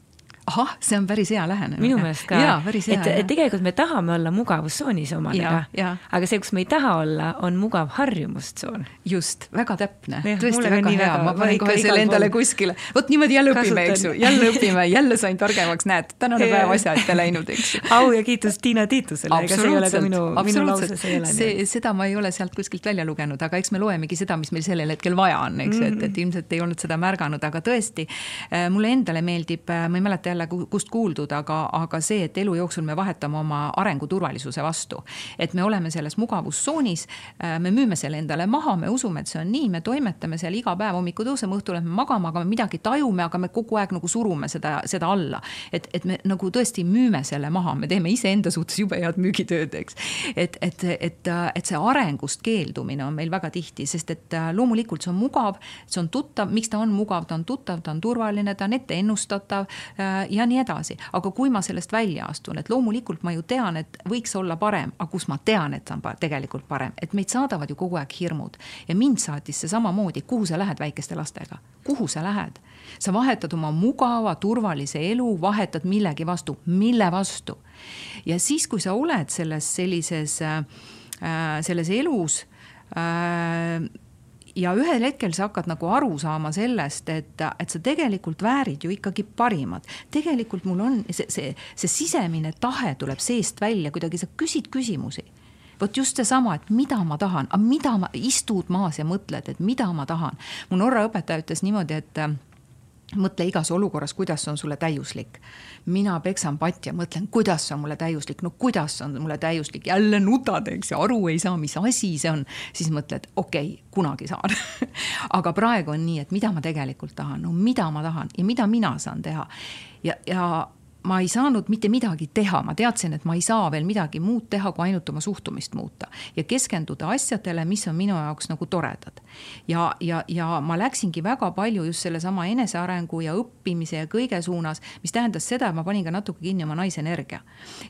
ahah, see on päris hea lähenemine. minu meelest ka. et, et tegelikult me tahame olla mugavustsoonis omadega, aga see, kus me ei taha olla, on mugav harjumustsoon. just, väga täpne, tõesti väga hea, ma panen kohe selle endale kuskile. vot niimoodi jälle õpime, eks ju, jälle õpime, jälle sain targemaks, näed, tänane päev asja ette läinud, eks ju. au ja kiitus Tiina Tiitusele, ega see ei ole ka minu, minu lause, see ei ole see, seda ma ei ole sealt kuskilt välja lugenud, aga eks me loemegi seda, mis meil sellel hetkel vaja on, eks mm, -hmm. et, et ilmselt ei olnud seda märganud, aga tõesti, äh, mulle endale meeldib, äh, ma ei mäleta jälle, jälle kust kuuldud, aga, aga see, et elu jooksul me vahetame oma arengu turvalisuse vastu. et me oleme selles mugavustsoonis, äh, me müüme selle endale maha, me usume, et see on nii, me toimetame seal iga päev, hommikul tõuseme, õhtul lähme magama, aga me midagi tajume, aga me kogu aeg nagu surume seda, seda alla. et, et me nagu tõesti müüme selle maha, me teeme iseenda suhtes jube head müügitööd, eks. et, et, et, et see arengust keeldumine on meil väga tihti, sest et äh, loomulikult see on mugav, see on tuttav, miks ta on mugav, ta on tuttav, ta on turvaline, ta on ette ennustatav äh, ja nii edasi. aga kui ma sellest välja astun, et loomulikult ma ju tean, et võiks olla parem, aga kus ma tean, et on tegelikult parem, et meid saadavad ju kogu aeg hirmud. ja mind saatis see samamoodi, kuhu sa lähed väikeste lastega, kuhu sa lähed? sa vahetad oma mugava, turvalise elu, vahetad millegi vastu, mille vastu? ja siis, kui sa oled selles sellises äh, selles elus äh, ja ühel hetkel sa hakkad nagu aru saama sellest, et, et sa tegelikult väärid ju ikkagi parimat. tegelikult mul on see, see, see sisemine tahe tuleb seest välja, kuidagi sa küsid küsimusi vot just seesama, et mida ma tahan, mida ma, istud maas ja mõtled, et mida ma tahan. mu Norra õpetaja ütles niimoodi, et mõtle igas olukorras, kuidas on sulle täiuslik. mina peksan patja, mõtlen, kuidas see on mulle täiuslik, no kuidas on mulle täiuslik, jälle nutad, eks ju, aru ei saa, mis asi see on. siis mõtled, okei okay,, kunagi saan (laughs) aga praegu on nii, et mida ma tegelikult tahan, no mida ma tahan ja mida mina saan teha. ja, ja ma ei saanud mitte midagi teha, ma teadsin, et ma ei saa veel midagi muud teha, kui ainult oma suhtumist muuta ja keskenduda asjadele, mis on minu jaoks nagu toredad. ja, ja, ja ma läksingi väga palju just sellesama enesearengu ja õppimise ja kõige suunas, mis tähendas seda, et ma panin ka natuke kinni oma naisenergia.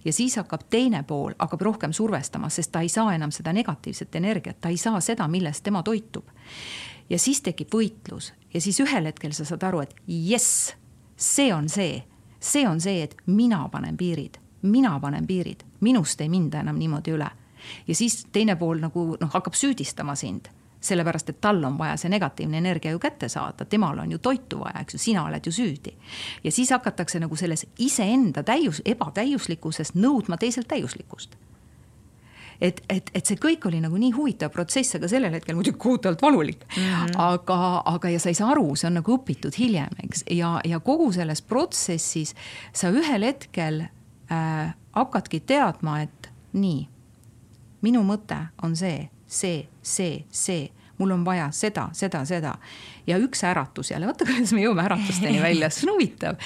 ja siis hakkab teine pool, hakkab rohkem survestama, sest ta ei saa enam seda negatiivset energiat, ta ei saa seda, millest tema toitub. ja siis tekib võitlus ja siis ühel hetkel sa saad aru, et jess, see on see see on see, et mina panen piirid, mina panen piirid, minust ei minda enam niimoodi üle. ja siis teine pool nagu noh, hakkab süüdistama sind. Sellepärast, et tal on vaja see negatiivne energia ju kätte saada, temal on ju toitu vaja, eks ju, sina oled ju süüdi. ja siis hakatakse nagu selles iseenda täius, ebatäiuslikkuses nõudma teiselt täiuslikkust et, et, et see kõik oli nagu nii huvitav protsess, aga sellel hetkel muidugi kohutavalt valulik mm. -hmm. aga, aga ja sa ei saa aru, see on nagu õpitud hiljem, eks, ja, ja kogu selles protsessis sa ühel hetkel äh, hakkadki teadma, et nii, minu mõte on see, see, see, see mul on vaja seda, seda, seda. Ja üks äratus jälle, vaata kuidas me jõuame äratusteni välja, see on huvitav.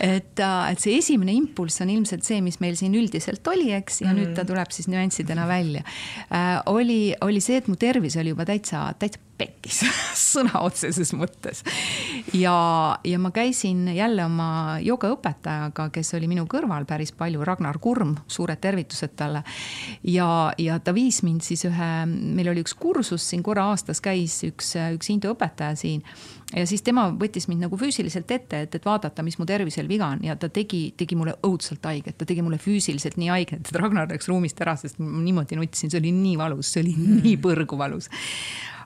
et, äh, et see esimene impulss on ilmselt see, mis meil siin üldiselt oli, eks, ja mm. nüüd ta tuleb siis nüanssidena välja äh,. oli, oli see, et mu tervis oli juba täitsa, täitsa pekkis (laughs) sõna otseses mõttes. ja, ja ma käisin jälle oma jogaõpetajaga, kes oli minu kõrval päris palju, Ragnar Kurm, suured tervitused talle. ja, ja ta viis mind siis ühe, meil oli üks kursus siin korra aastas käis üks, üks Indu õpetaja siin. Ja siis tema võttis mind nagu füüsiliselt ette, et, et vaadata, mis mu tervisel viga on. Ja ta tegi, tegi mulle õudselt haiget, ta tegi mulle füüsiliselt nii haiget, et Ragnar läks ruumist ära, sest ma niimoodi nutsin, see oli nii valus, see oli mm. nii põrgu valus.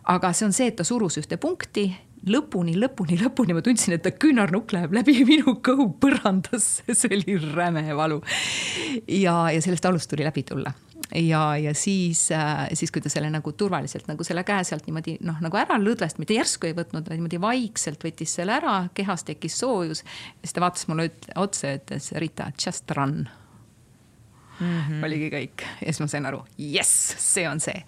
Aga see on see, et ta surus ühte punkti. Lõpuni, lõpuni, lõpuni, ma tundsin, et ta küünarnukk läheb läbi minu kõhu põrandasse, see oli räme valu. ja, ja sellest valust tuli läbi tulla ja, ja siis, äh, siis kui ta selle nagu turvaliselt nagu selle käe sealt niimoodi noh, nagu ära lõdvest, mitte järsku ei võtnud, vaid niimoodi vaikselt võttis selle ära, kehas tekkis soojus. siis ta vaatas mulle otsa ja ütles, Rita, just run mm. -hmm. oligi kõik ja siis ma sain aru, jess, see on see.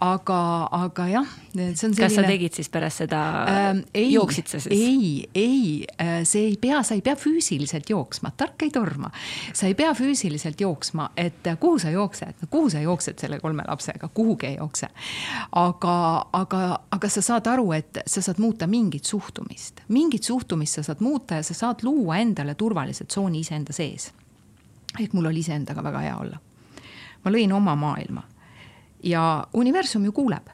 aga, aga jah, see on selline. kas sa tegid siis pärast seda ähm,, jooksid sa siis? ei, ei, äh, see ei pea, sa ei pea füüsiliselt jooksma, tark ei torma. sa ei pea füüsiliselt jooksma, et äh, kuhu sa jooksed, kuhu sa jooksed selle kolme lapsega, kuhugi ei jookse. aga, aga, aga sa saad aru, et sa saad muuta mingit suhtumist, mingit suhtumist sa saad muuta ja sa saad luua endale turvalise tsooni iseenda sees et mul oli iseendaga väga hea olla. ma lõin oma maailma. Ja universum ju kuuleb,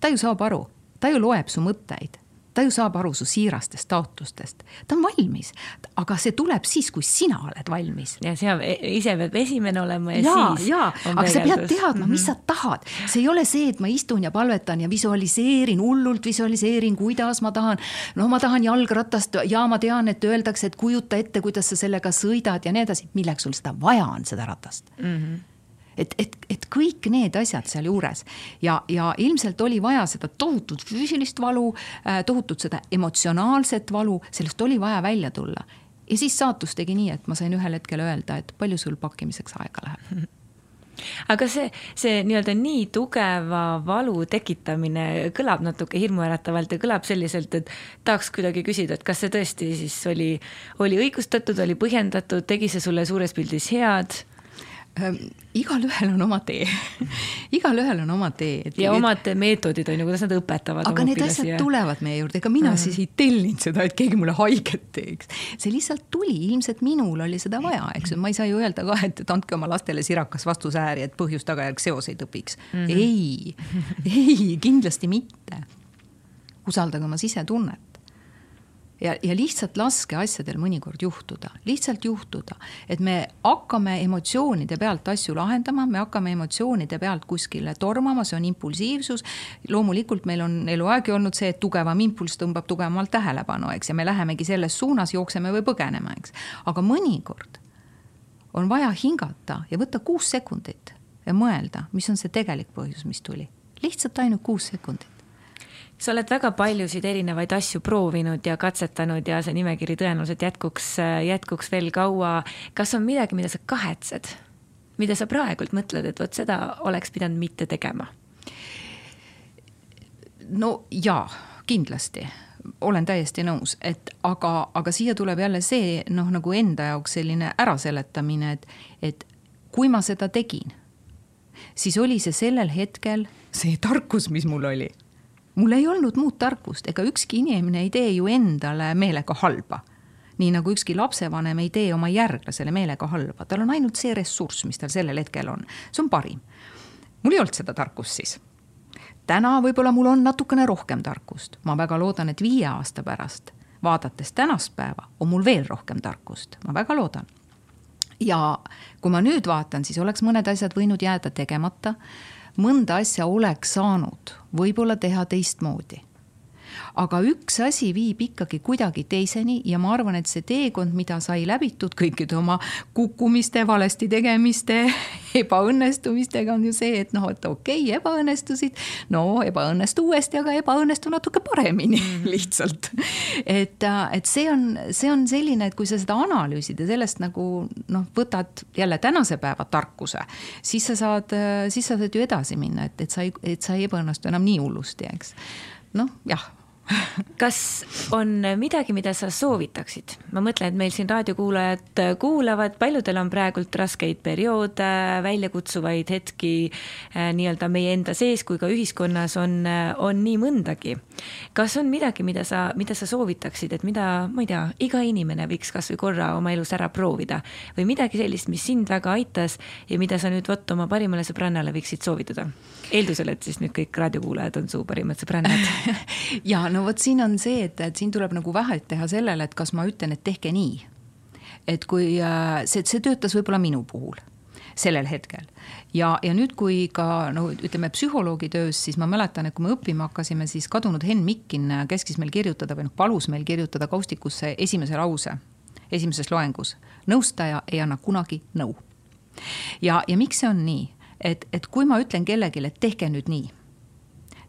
ta ju saab aru, ta ju loeb su mõtteid ta ju saab aru su siirastest taotlustest, ta on valmis, aga see tuleb siis, kui sina oled valmis. ja see ise peab esimene olema ja, ja siis. ja, aga sa pead teadma, mis mm -hmm. sa tahad, see ei ole see, et ma istun ja palvetan ja visualiseerin, hullult visualiseerin, kuidas ma tahan. no ma tahan jalgratast ja ma tean, et öeldakse, et kujuta ette, kuidas sa sellega sõidad ja nii edasi, milleks sul seda vaja on, seda ratast mm. -hmm et, et, et kõik need asjad sealjuures. Ja, ja ilmselt oli vaja seda tohutut füüsilist valu, äh, tohutut seda emotsionaalset valu, sellest oli vaja välja tulla. Ja siis saatus tegi nii, et ma sain ühel hetkel öelda, et palju sul pakkimiseks aega läheb. (laughs) Aga see, see nii-öelda nii tugeva valu tekitamine kõlab natuke hirmuäratavalt ja kõlab selliselt, et tahaks kuidagi küsida, et kas see tõesti siis oli, oli õigustatud, oli põhjendatud, tegi see sulle suures pildis head? Igalühel on oma tee (laughs) igalühel on oma tee. ja et... omad meetodid on ju, kuidas nad õpetavad. aga need asjad ja... tulevad meie juurde, ega mina mm -hmm. siis ei tellinud seda, et keegi mulle haiget teeks. see lihtsalt tuli, ilmselt minul oli seda vaja, eks ju, ma ei saa ju öelda ka, et, et andke oma lastele sirakas vastusääri, et põhjus-tagajärg seoseid õpiks mm. -hmm. ei, ei, kindlasti mitte. usaldage oma sisetunnet ja, ja lihtsalt laske asjadel mõnikord juhtuda, lihtsalt juhtuda, et me hakkame emotsioonide pealt asju lahendama, me hakkame emotsioonide pealt kuskile tormama, see on impulsiivsus. loomulikult meil on eluaeg olnud see, et tugevam impulss tõmbab tugevamalt tähelepanu, eks, ja me lähemegi selles suunas, jookseme või põgeneme, eks. aga mõnikord on vaja hingata ja võtta kuus sekundit ja mõelda, mis on see tegelik põhjus, mis tuli. lihtsalt ainult kuus sekundit sa oled väga paljusid erinevaid asju proovinud ja katsetanud ja see nimekiri tõenäoliselt jätkuks, jätkuks veel kaua. kas on midagi, mida sa kahetsed, mida sa praegult mõtled, et vot seda oleks pidanud mitte tegema? no jaa, kindlasti olen täiesti nõus, et aga, aga siia tuleb jälle see noh, nagu enda jaoks selline äraseletamine, et, et kui ma seda tegin, siis oli see sellel hetkel see tarkus, mis mul oli mul ei olnud muud tarkust, ega ükski inimene ei tee ju endale meelega halba. nii nagu ükski lapsevanem ei tee oma järglasele meelega halba, tal on ainult see ressurss, mis tal sellel hetkel on, see on parim. mul ei olnud seda tarkust siis. täna võib-olla mul on natukene rohkem tarkust, ma väga loodan, et viie aasta pärast, vaadates tänast päeva, on mul veel rohkem tarkust, ma väga loodan ja kui ma nüüd vaatan, siis oleks mõned asjad võinud jääda tegemata mõnda asja oleks saanud võib-olla teha teistmoodi aga üks asi viib ikkagi kuidagi teiseni ja ma arvan, et see teekond, mida sai läbitud kõikide oma kukkumiste, valesti tegemiste, (laughs) ebaõnnestumistega on ju see, et noh, et okei okay,, ebaõnnestusid, no ebaõnnestu uuesti, aga ebaõnnestu natuke paremini mhm. (laughs) lihtsalt. et, et see on, see on selline, et kui sa seda analüüsid ja sellest nagu noh, võtad jälle tänase päeva tarkuse, siis sa saad, siis sa saad ju edasi minna, et, et sa ei, et sa ei ebaõnnestu enam nii hullusti, eks noh, jah kas on midagi, mida sa soovitaksid? ma mõtlen, et meil siin raadiokuulajad kuulavad, paljudel on praegult raskeid perioode, väljakutsuvaid hetki eh, nii-öelda meie enda sees kui ka ühiskonnas on, on nii mõndagi. kas on midagi, mida sa, mida sa soovitaksid, et mida, ma ei tea, iga inimene võiks kasvõi korra oma elus ära proovida või midagi sellist, mis sind väga aitas ja mida sa nüüd vot oma parimale sõbrannale võiksid soovitada? eeldusel, et siis nüüd kõik raadiokuulajad on su parimad sõbrannad (laughs) (laughs) ja no vot siin on see, et, et siin tuleb nagu vahet teha sellele, et kas ma ütlen, et tehke nii. et kui äh, see, see töötas võib-olla minu puhul sellel hetkel. ja, ja nüüd, kui ka no ütleme psühholoogi töös, siis ma mäletan, et kui me õppima hakkasime, siis kadunud Henn Mikkin käskis meil kirjutada või noh, palus meil kirjutada kaustikusse esimese lause esimeses loengus. nõustaja ei anna kunagi nõu. ja, ja miks see on nii? et, et kui ma ütlen kellelegi, et tehke nüüd nii,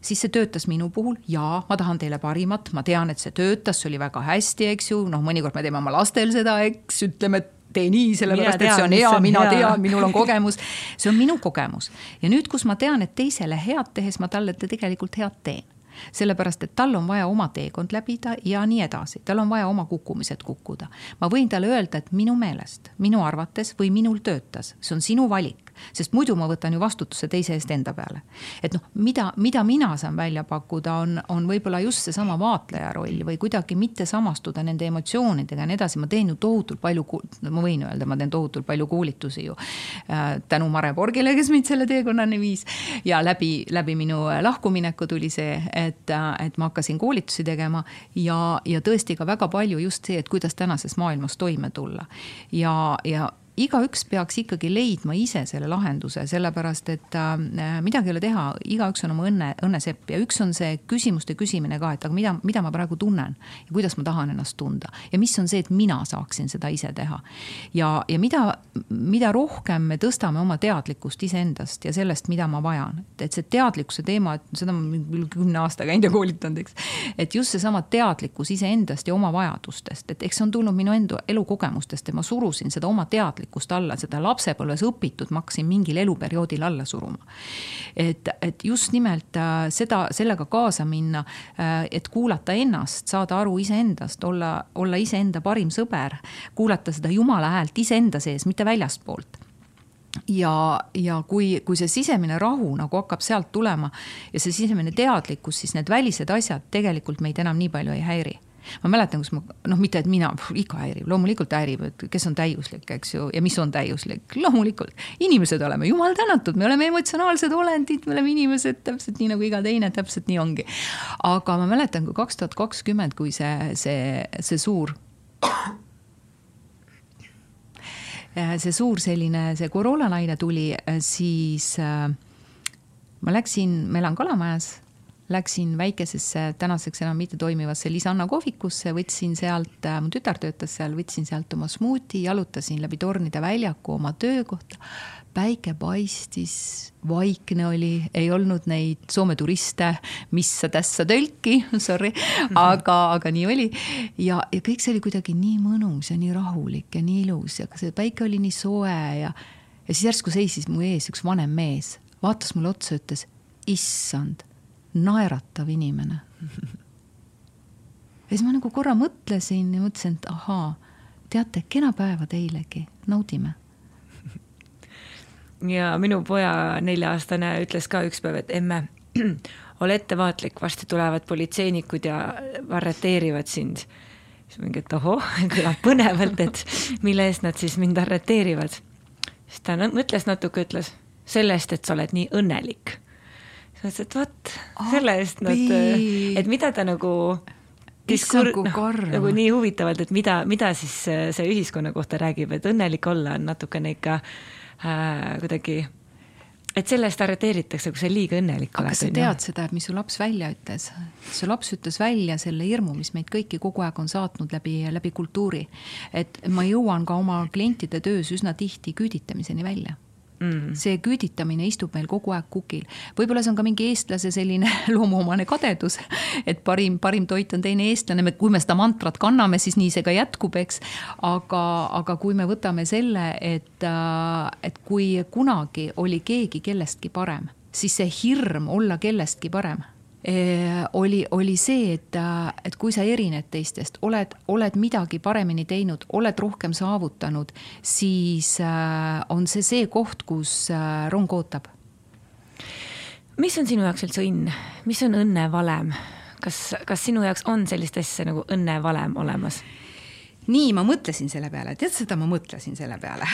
siis see töötas minu puhul ja ma tahan teile parimat, ma tean, et see töötas, see oli väga hästi, eks ju, noh, mõnikord me teeme oma lastel seda, eks, ütleme, et tee nii, sellepärast et see on hea, mina hea. tean, minul on kogemus. see on minu kogemus. Ja nüüd, kus ma tean, et teisele head tehes ma talle tegelikult head teen. Sellepärast et tal on vaja oma teekond läbida ja nii edasi, tal on vaja oma kukkumised kukkuda. ma võin talle öelda, et minu meelest, minu arvates või minul töötas, see on sinu valik sest muidu ma võtan ju vastutuse teise eest enda peale. et noh, mida, mida mina saan välja pakkuda, on, on võib-olla just seesama vaatleja roll või kuidagi mitte samastuda nende emotsioonidega ja nii edasi, ma teen ju tohutult palju, ma võin öelda, ma teen tohutult palju koolitusi ju äh, tänu Mare Borgile, kes mind selle teekonnani viis. Ja läbi, läbi minu lahkumineku tuli see, et, äh, et ma hakkasin koolitusi tegema ja, ja tõesti ka väga palju just see, et kuidas tänases maailmas toime tulla. Ja, ja igaüks peaks ikkagi leidma ise selle lahenduse, sellepärast et äh, midagi ei ole teha, igaüks on oma õnne, õnnesepp ja üks on see küsimuste küsimine ka, et aga mida, mida ma praegu tunnen ja kuidas ma tahan ennast tunda ja mis on see, et mina saaksin seda ise teha. ja, ja mida, mida rohkem me tõstame oma teadlikkust iseendast ja sellest, mida ma vajan, et see teadlikkuse teema, et seda ma küll kümne aasta käinud ja koolitanud, eks. et just seesama teadlikkus iseendast ja oma vajadustest, et eks see on tulnud minu enda elukogemustest ja ma surusin seda oma teadlikkust alla, seda lapsepõlves õpitud ma hakkasin mingil eluperioodil alla suruma. et, et just nimelt äh, seda, sellega kaasa minna, äh, et kuulata ennast, saada aru iseendast, olla, olla iseenda parim sõber, kuulata seda jumala häält iseenda sees, mitte väljastpoolt ja, ja kui, kui see sisemine rahu nagu hakkab sealt tulema ja see sisemine teadlikkus, siis need välised asjad tegelikult meid enam nii palju ei häiri ma mäletan, kus ma, noh, mitte et mina, ikka häirib, loomulikult häirib, et kes on täiuslik, eks ju, ja mis on täiuslik, loomulikult. inimesed oleme, jumal tänatud, me oleme emotsionaalsed olendid, me oleme inimesed täpselt nii nagu iga teine, täpselt nii ongi. aga ma mäletan, kui kaks tuhat kakskümmend, kui see, see, see suur see suur selline, see koroonalaine tuli, siis äh, ma läksin, ma elan Kalamajas, läksin väikesesse, tänaseks enam mitte toimivasse Lisanna kohvikusse, võtsin sealt, mu tütar töötas seal, võtsin sealt oma smuuti, jalutasin läbi tornide väljaku oma töökohta päike paistis, vaikne oli, ei olnud neid Soome turiste, missa tässä tölki, (laughs) sorry, aga, aga nii oli. ja, ja kõik see oli kuidagi nii mõnus ja nii rahulik ja nii ilus ja see päike oli nii soe ja, ja siis järsku seisis mu ees üks vanem mees, vaatas mulle otsa, ütles, issand, naeratav inimene. ja siis ma nagu korra mõtlesin ja mõtlesin, et ahaa, teate, kena päeva teilegi, naudime ja minu poja nelja-aastane ütles ka ükspäev, et emme, (clears throat) ole ettevaatlik, varsti tulevad politseinikud ja arreteerivad sind. siis mingi, et ohoh, (laughs) kõlab põnevalt, et mille eest nad siis mind arreteerivad. siis ta mõtles natuke, ütles selle eest, et sa oled nii õnnelik. Siis ma ütlesin, et vot, selle eest nad, et mida ta nagu diskur-, noh, nagu nii huvitavalt, et mida, mida siis see ühiskonna kohta räägib, et õnnelik olla on natukene ikka äh, äh, kuidagi et selle eest arreteeritakse, kui sa liiga õnnelik oled. aga sa tead seda, mis su laps välja ütles? su laps ütles välja selle hirmu, mis meid kõiki kogu aeg on saatnud läbi, läbi kultuuri. et ma jõuan ka oma klientide töös üsna tihti küüditamiseni välja mm.. see küüditamine istub meil kogu aeg kukil. võib-olla see on ka mingi eestlase selline (laughs) loomuomane kadedus, et parim, parim toit on teine eestlane, kui me seda mantrat kanname, siis nii see ka jätkub, eks. aga, aga kui me võtame selle, et, äh, et kui kunagi oli keegi kellestki parem, siis see hirm olla kellestki parem oli, oli see, et, et kui sa erined teistest, oled, oled midagi paremini teinud, oled rohkem saavutanud, siis äh, on see see koht, kus äh, rong ootab. mis on sinu jaoks üldse õnn, mis on õnne valem? kas, kas sinu jaoks on sellist asja nagu õnne valem olemas? Nii, ma mõtlesin selle peale, tead seda, ma mõtlesin selle peale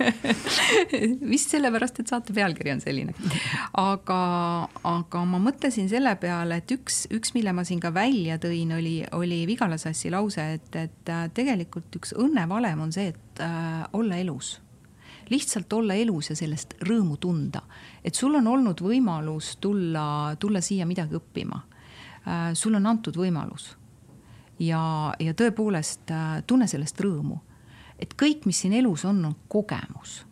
(laughs) vist sellepärast, et saate pealkiri on selline. aga, aga ma mõtlesin selle peale, et üks, üks, mille ma siin ka välja tõin, oli, oli Vigala Sassi lause, et, et äh, tegelikult üks õnnevalem on see, et äh, olla elus lihtsalt olla elus ja sellest rõõmu tunda. et sul on olnud võimalus tulla, tulla siia midagi õppima. Äh, sul on antud võimalus ja, ja tõepoolest äh, tunne sellest rõõmu. et kõik, mis siin elus on, on kogemus.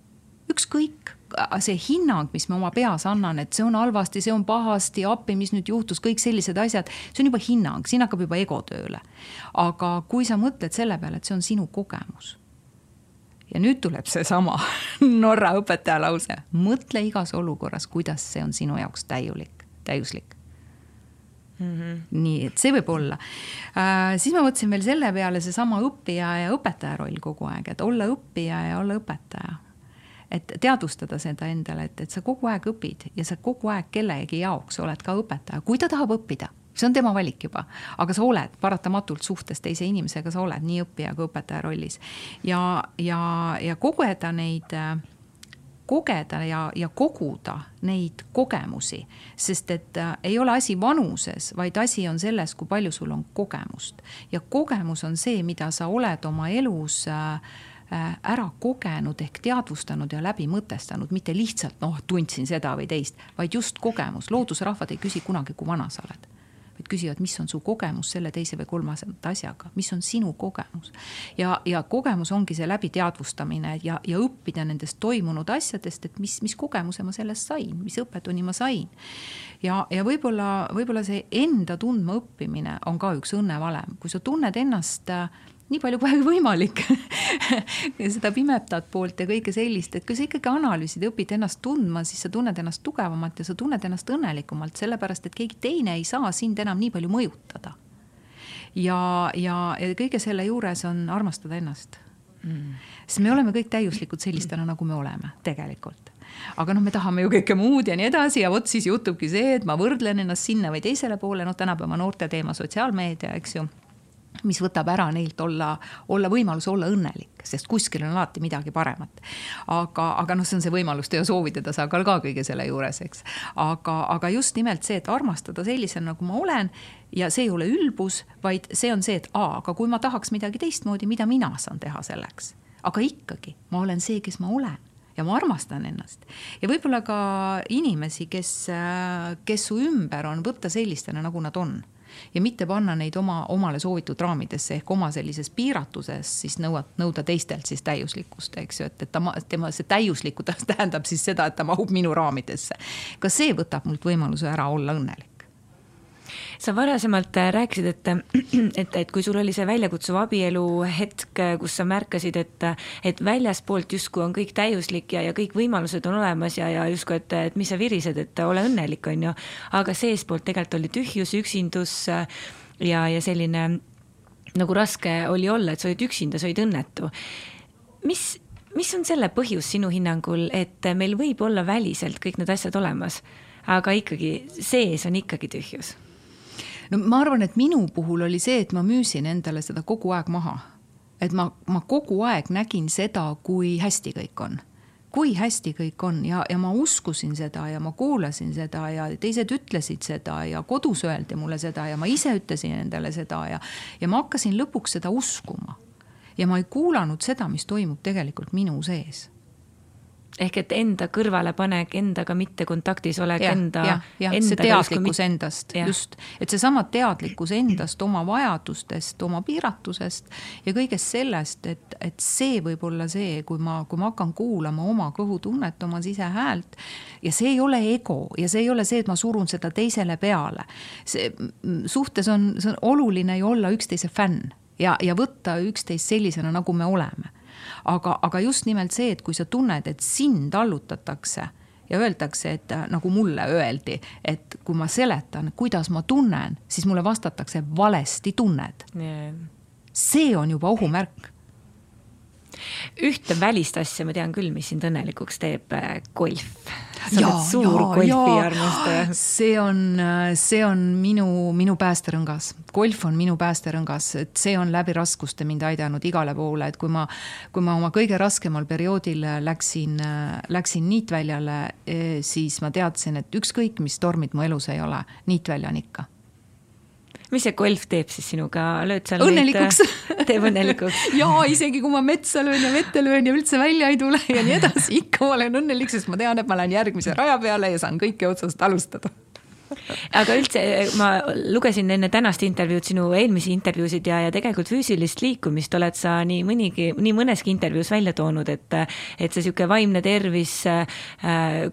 ükskõik, äh, see hinnang, mis me oma peas annan, et see on halvasti, see on pahasti, appi, mis nüüd juhtus, kõik sellised asjad, see on juba hinnang, siin hakkab juba ego tööle. aga kui sa mõtled selle peale, et see on sinu kogemus ja nüüd tuleb seesama (laughs) Norra õpetaja lause, mõtle igas olukorras, kuidas see on sinu jaoks täiulik, täiuslik Mm -hmm. nii et see võib olla äh,. siis ma mõtlesin veel selle peale seesama õppija ja õpetaja roll kogu aeg, et olla õppija ja olla õpetaja. et teadvustada seda endale, et, et sa kogu aeg õpid ja sa kogu aeg kellegi jaoks oled ka õpetaja, kui ta tahab õppida see on tema valik juba, aga sa oled paratamatult suhtes teise inimesega, sa oled nii õppija kui õpetaja rollis ja, ja, ja kogeda neid äh, kogeda ja, ja koguda neid kogemusi, sest et äh, ei ole asi vanuses, vaid asi on selles, kui palju sul on kogemust. ja kogemus on see, mida sa oled oma elus äh, äh, ära kogenud ehk teadvustanud ja läbi mõtestanud, mitte lihtsalt noh, tundsin seda või teist, vaid just kogemus. loodusrahvad ei küsi kunagi, kui vana sa oled vaid küsivad, mis on su kogemus selle teise või kolmanda asjaga, mis on sinu kogemus. ja, ja kogemus ongi see läbiteadvustamine ja, ja õppida nendest toimunud asjadest, et mis, mis kogemuse ma sellest sain, mis õppetunni ma sain. ja, ja võib-olla, võib-olla see enda tundma õppimine on ka üks õnnevalem, kui sa tunned ennast äh, nii palju kui (laughs) võimalik (laughs) seda pimedat poolt ja kõike sellist, et kui sa ikkagi analüüsid ja õpid ennast tundma, siis sa tunned ennast tugevamalt ja sa tunned ennast õnnelikumalt, sellepärast et keegi teine ei saa sind enam nii palju mõjutada. ja, ja, ja kõige selle juures on armastada ennast. Mm.. sest me oleme kõik täiuslikud sellistena, nagu me oleme tegelikult. Aga noh, me tahame ju kõike muud ja nii edasi ja vot siis juhtubki see, et ma võrdlen ennast sinna või teisele poole, noh, tänapäeva noorte teema sotsiaalmeedia, eks ju mis võtab ära neilt olla, olla võimalus olla õnnelik, sest kuskil on alati midagi paremat. aga, aga noh, see on see võimalus teha soovide tasakaal ka kõige selle juures, eks. aga, aga just nimelt see, et armastada sellisena, nagu ma olen ja see ei ole ülbus, vaid see on see, et aa, aga kui ma tahaks midagi teistmoodi, mida mina saan teha selleks. aga ikkagi, ma olen see, kes ma olen ja ma armastan ennast. ja võib-olla ka inimesi, kes, kes su ümber on, võtta sellistena, nagu nad on ja mitte panna neid oma, omale soovitud raamidesse ehk oma sellises piiratuses siis nõuad, nõuda teistelt siis täiuslikkust, eks ju, et, et ta, tema see täiuslikkus (laughs) tähendab siis seda, et ta mahub minu raamidesse. ka see võtab mult võimaluse ära olla õnnelik sa varasemalt äh, rääkisid, et, (clears throat) et, et kui sul oli see väljakutsuv abielu hetk, kus sa märkasid, et, et väljaspoolt justkui on kõik täiuslik ja, ja kõik võimalused on olemas ja, ja justkui, et, et mis sa virised, et ole õnnelik, on ju. aga seestpoolt tegelikult oli tühjus, üksindus äh, ja, ja selline nagu raske oli olla, et sa olid üksinda, sa olid õnnetu. mis, mis on selle põhjus sinu hinnangul, et meil võib olla väliselt kõik need asjad olemas, aga ikkagi sees on ikkagi tühjus no ma arvan, et minu puhul oli see, et ma müüsin endale seda kogu aeg maha. et ma, ma kogu aeg nägin seda, kui hästi kõik on kui hästi kõik on ja, ja ma uskusin seda ja ma kuulasin seda ja teised ütlesid seda ja kodus öeldi mulle seda ja ma ise ütlesin endale seda ja, ja ma hakkasin lõpuks seda uskuma. ja ma ei kuulanud seda, mis toimub tegelikult minu sees ehk et enda kõrvalepanek, endaga mitte kontaktis olek, enda. see teadlikkus endast, just, et seesama teadlikkus endast, oma vajadustest, oma piiratusest ja kõigest sellest, et, et see võib olla see, kui ma, kui ma hakkan kuulama oma kõhutunnet, oma sisehäält. ja see ei ole ego ja see ei ole see, et ma surun seda teisele peale. see suhtes on, see on oluline ju olla üksteise fänn ja, ja võtta üksteist sellisena, nagu me oleme aga, aga just nimelt see, et kui sa tunned, et sind allutatakse ja öeldakse, et äh, nagu mulle öeldi, et kui ma seletan, kuidas ma tunnen, siis mulle vastatakse valesti tunned. Yeah.. see on juba ohumärk ühte välist asja ma tean küll, mis sind õnnelikuks teeb, äh, golf. sa oled suur golfiarmastaja. see on, äh, see on minu, minu päästerõngas. golf on minu päästerõngas, et see on läbi raskuste mind aidanud igale poole, et kui ma, kui ma oma kõige raskemal perioodil läksin, äh, läksin niitväljale, siis ma teadsin, et ükskõik, mis tormid mu elus ei ole, niitvälja on ikka mis see golf teeb siis sinuga, lööd seal õnnelikuks. neid, teeb õnnelikuks. (laughs) Ja isegi kui ma metsa löön ja vette löön ja üldse välja ei tule ja nii edasi, ikka olen õnnelik, sest ma tean, et ma lähen järgmise raja peale ja saan kõike otsast alustada aga üldse ma lugesin enne tänast intervjuud, sinu eelmisi intervjuusid ja, ja tegelikult füüsilist liikumist oled sa nii mõnigi, nii mõneski intervjuus välja toonud, et, et see niisugune vaimne tervis äh,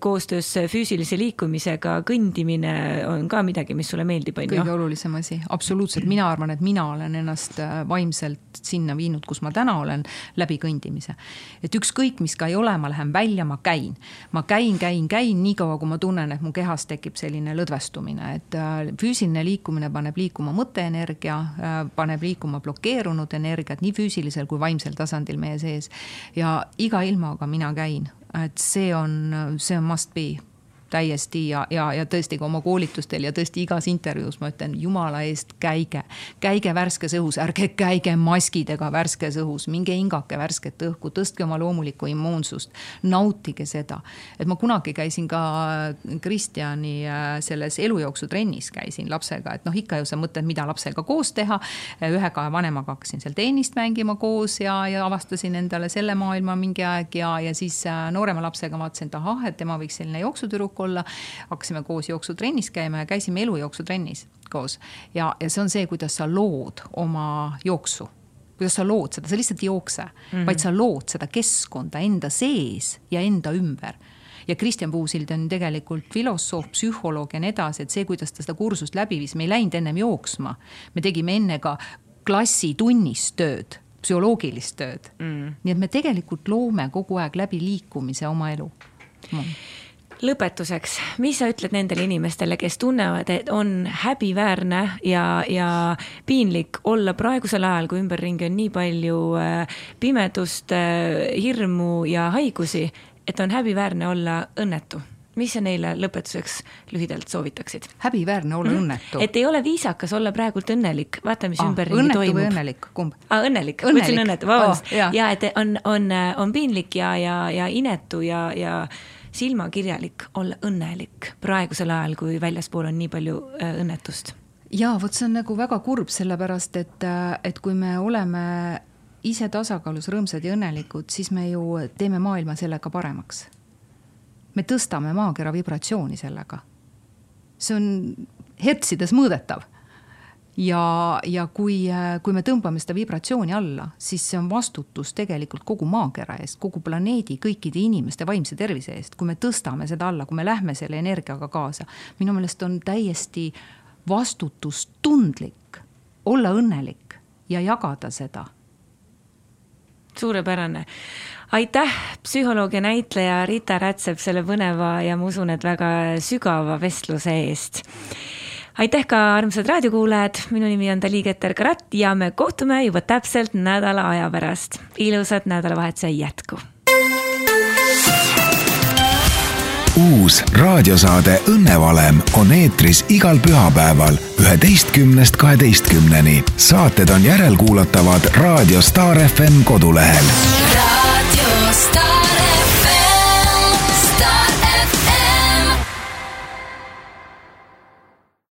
koostöös füüsilise liikumisega, kõndimine on ka midagi, mis sulle meeldib, on ju? kõige olulisem asi, absoluutselt, mina arvan, et mina olen ennast äh, vaimselt sinna viinud, kus ma täna olen, läbi kõndimise. et ükskõik, mis ka ei ole, ma lähen välja, ma käin. ma käin, käin, käin, niikaua kui ma tunnen, et mu kehas tekib selline lõdvestumine lõdvestumine, et äh, füüsiline liikumine paneb liikuma mõtteenergia, äh, paneb liikuma blokeerunud energiat nii füüsilisel kui vaimsel tasandil meie sees. ja iga ilmaga mina käin, et see on, see on must be täiesti ja, ja, ja tõesti ka oma koolitustel ja tõesti igas intervjuus ma ütlen, jumala eest, käige. käige värskes õhus, ärge käige maskidega värskes õhus, minge hingake värsket õhku, tõstke oma loomulikku immuunsust. nautige seda, et ma kunagi käisin ka Kristjani äh, selles elujooksutrennis käisin lapsega, et noh, ikka ju sa mõtled, mida lapsega koos teha. ühega vanemaga hakkasin seal tennist mängima koos ja, ja avastasin endale selle maailma mingi aeg ja, ja siis äh, noorema lapsega vaatasin, et ahah, et tema võiks selline jooksutüdruk olla. Hakkasime koos jooksutrennis käima ja käisime elujooksutrennis koos. Ja, ja see on see, kuidas sa lood oma jooksu. Kuidas sa lood seda, sa lihtsalt ei jookse mm, -hmm. vaid sa lood seda keskkonda enda sees ja enda ümber. Ja Kristjan Puusild on tegelikult filosoof, psühholoog ja nii edasi, et see, kuidas ta seda kursust läbi viis, me ei läinud ennem jooksma. me tegime enne ka klassitunnis tööd, psühholoogilist tööd. Mm.. nii et me tegelikult loome kogu aeg läbi liikumise oma elu. Mm lõpetuseks, mis sa ütled nendele inimestele, kes tunnevad, et on häbiväärne ja, ja piinlik olla praegusel ajal, kui ümberringi on nii palju äh, pimedust, äh, hirmu ja haigusi, et on häbiväärne olla õnnetu mis sa neile lõpetuseks lühidalt soovitaksid? häbiväärne olla mm -hmm. õnnetu. et ei ole viisakas olla praegult õnnelik, vaata, mis ah, ümberringi toimub. õnnelik, kumb? ah, õnnelik, õnnelik., ma ütlesin õnnetu, vabandust oh,. ja et on, on, on piinlik ja, ja, ja inetu ja, ja silmakirjalik olla õnnelik praegusel ajal, kui väljaspool on nii palju äh, õnnetust. ja vot see on nagu väga kurb, sellepärast et, äh, et kui me oleme ise tasakaalus, rõõmsad ja õnnelikud, siis me ju teeme maailma sellega paremaks me tõstame maakera vibratsiooni sellega. see on hertsides mõõdetav. Ja, ja kui, kui me tõmbame seda vibratsiooni alla, siis see on vastutus tegelikult kogu maakera eest, kogu planeedi, kõikide inimeste vaimse tervise eest, kui me tõstame seda alla, kui me lähme selle energiaga kaasa. minu meelest on täiesti vastutustundlik olla õnnelik ja jagada seda suurepärane aitäh, psühholoog ja näitleja Rita Rätsep selle põneva ja ma usun, et väga sügava vestluse eest. Aitäh ka armsad raadiokuulajad, minu nimi on Dali Keter-Karat ja me kohtume juba täpselt nädala aja pärast. ilusat nädalavahetuse jätku uus raadiosaade Õnnevalem on eetris igal pühapäeval üheteistkümnest kaheteistkümneni. saated on järelkuulatavad Raadio Star FM kodulehel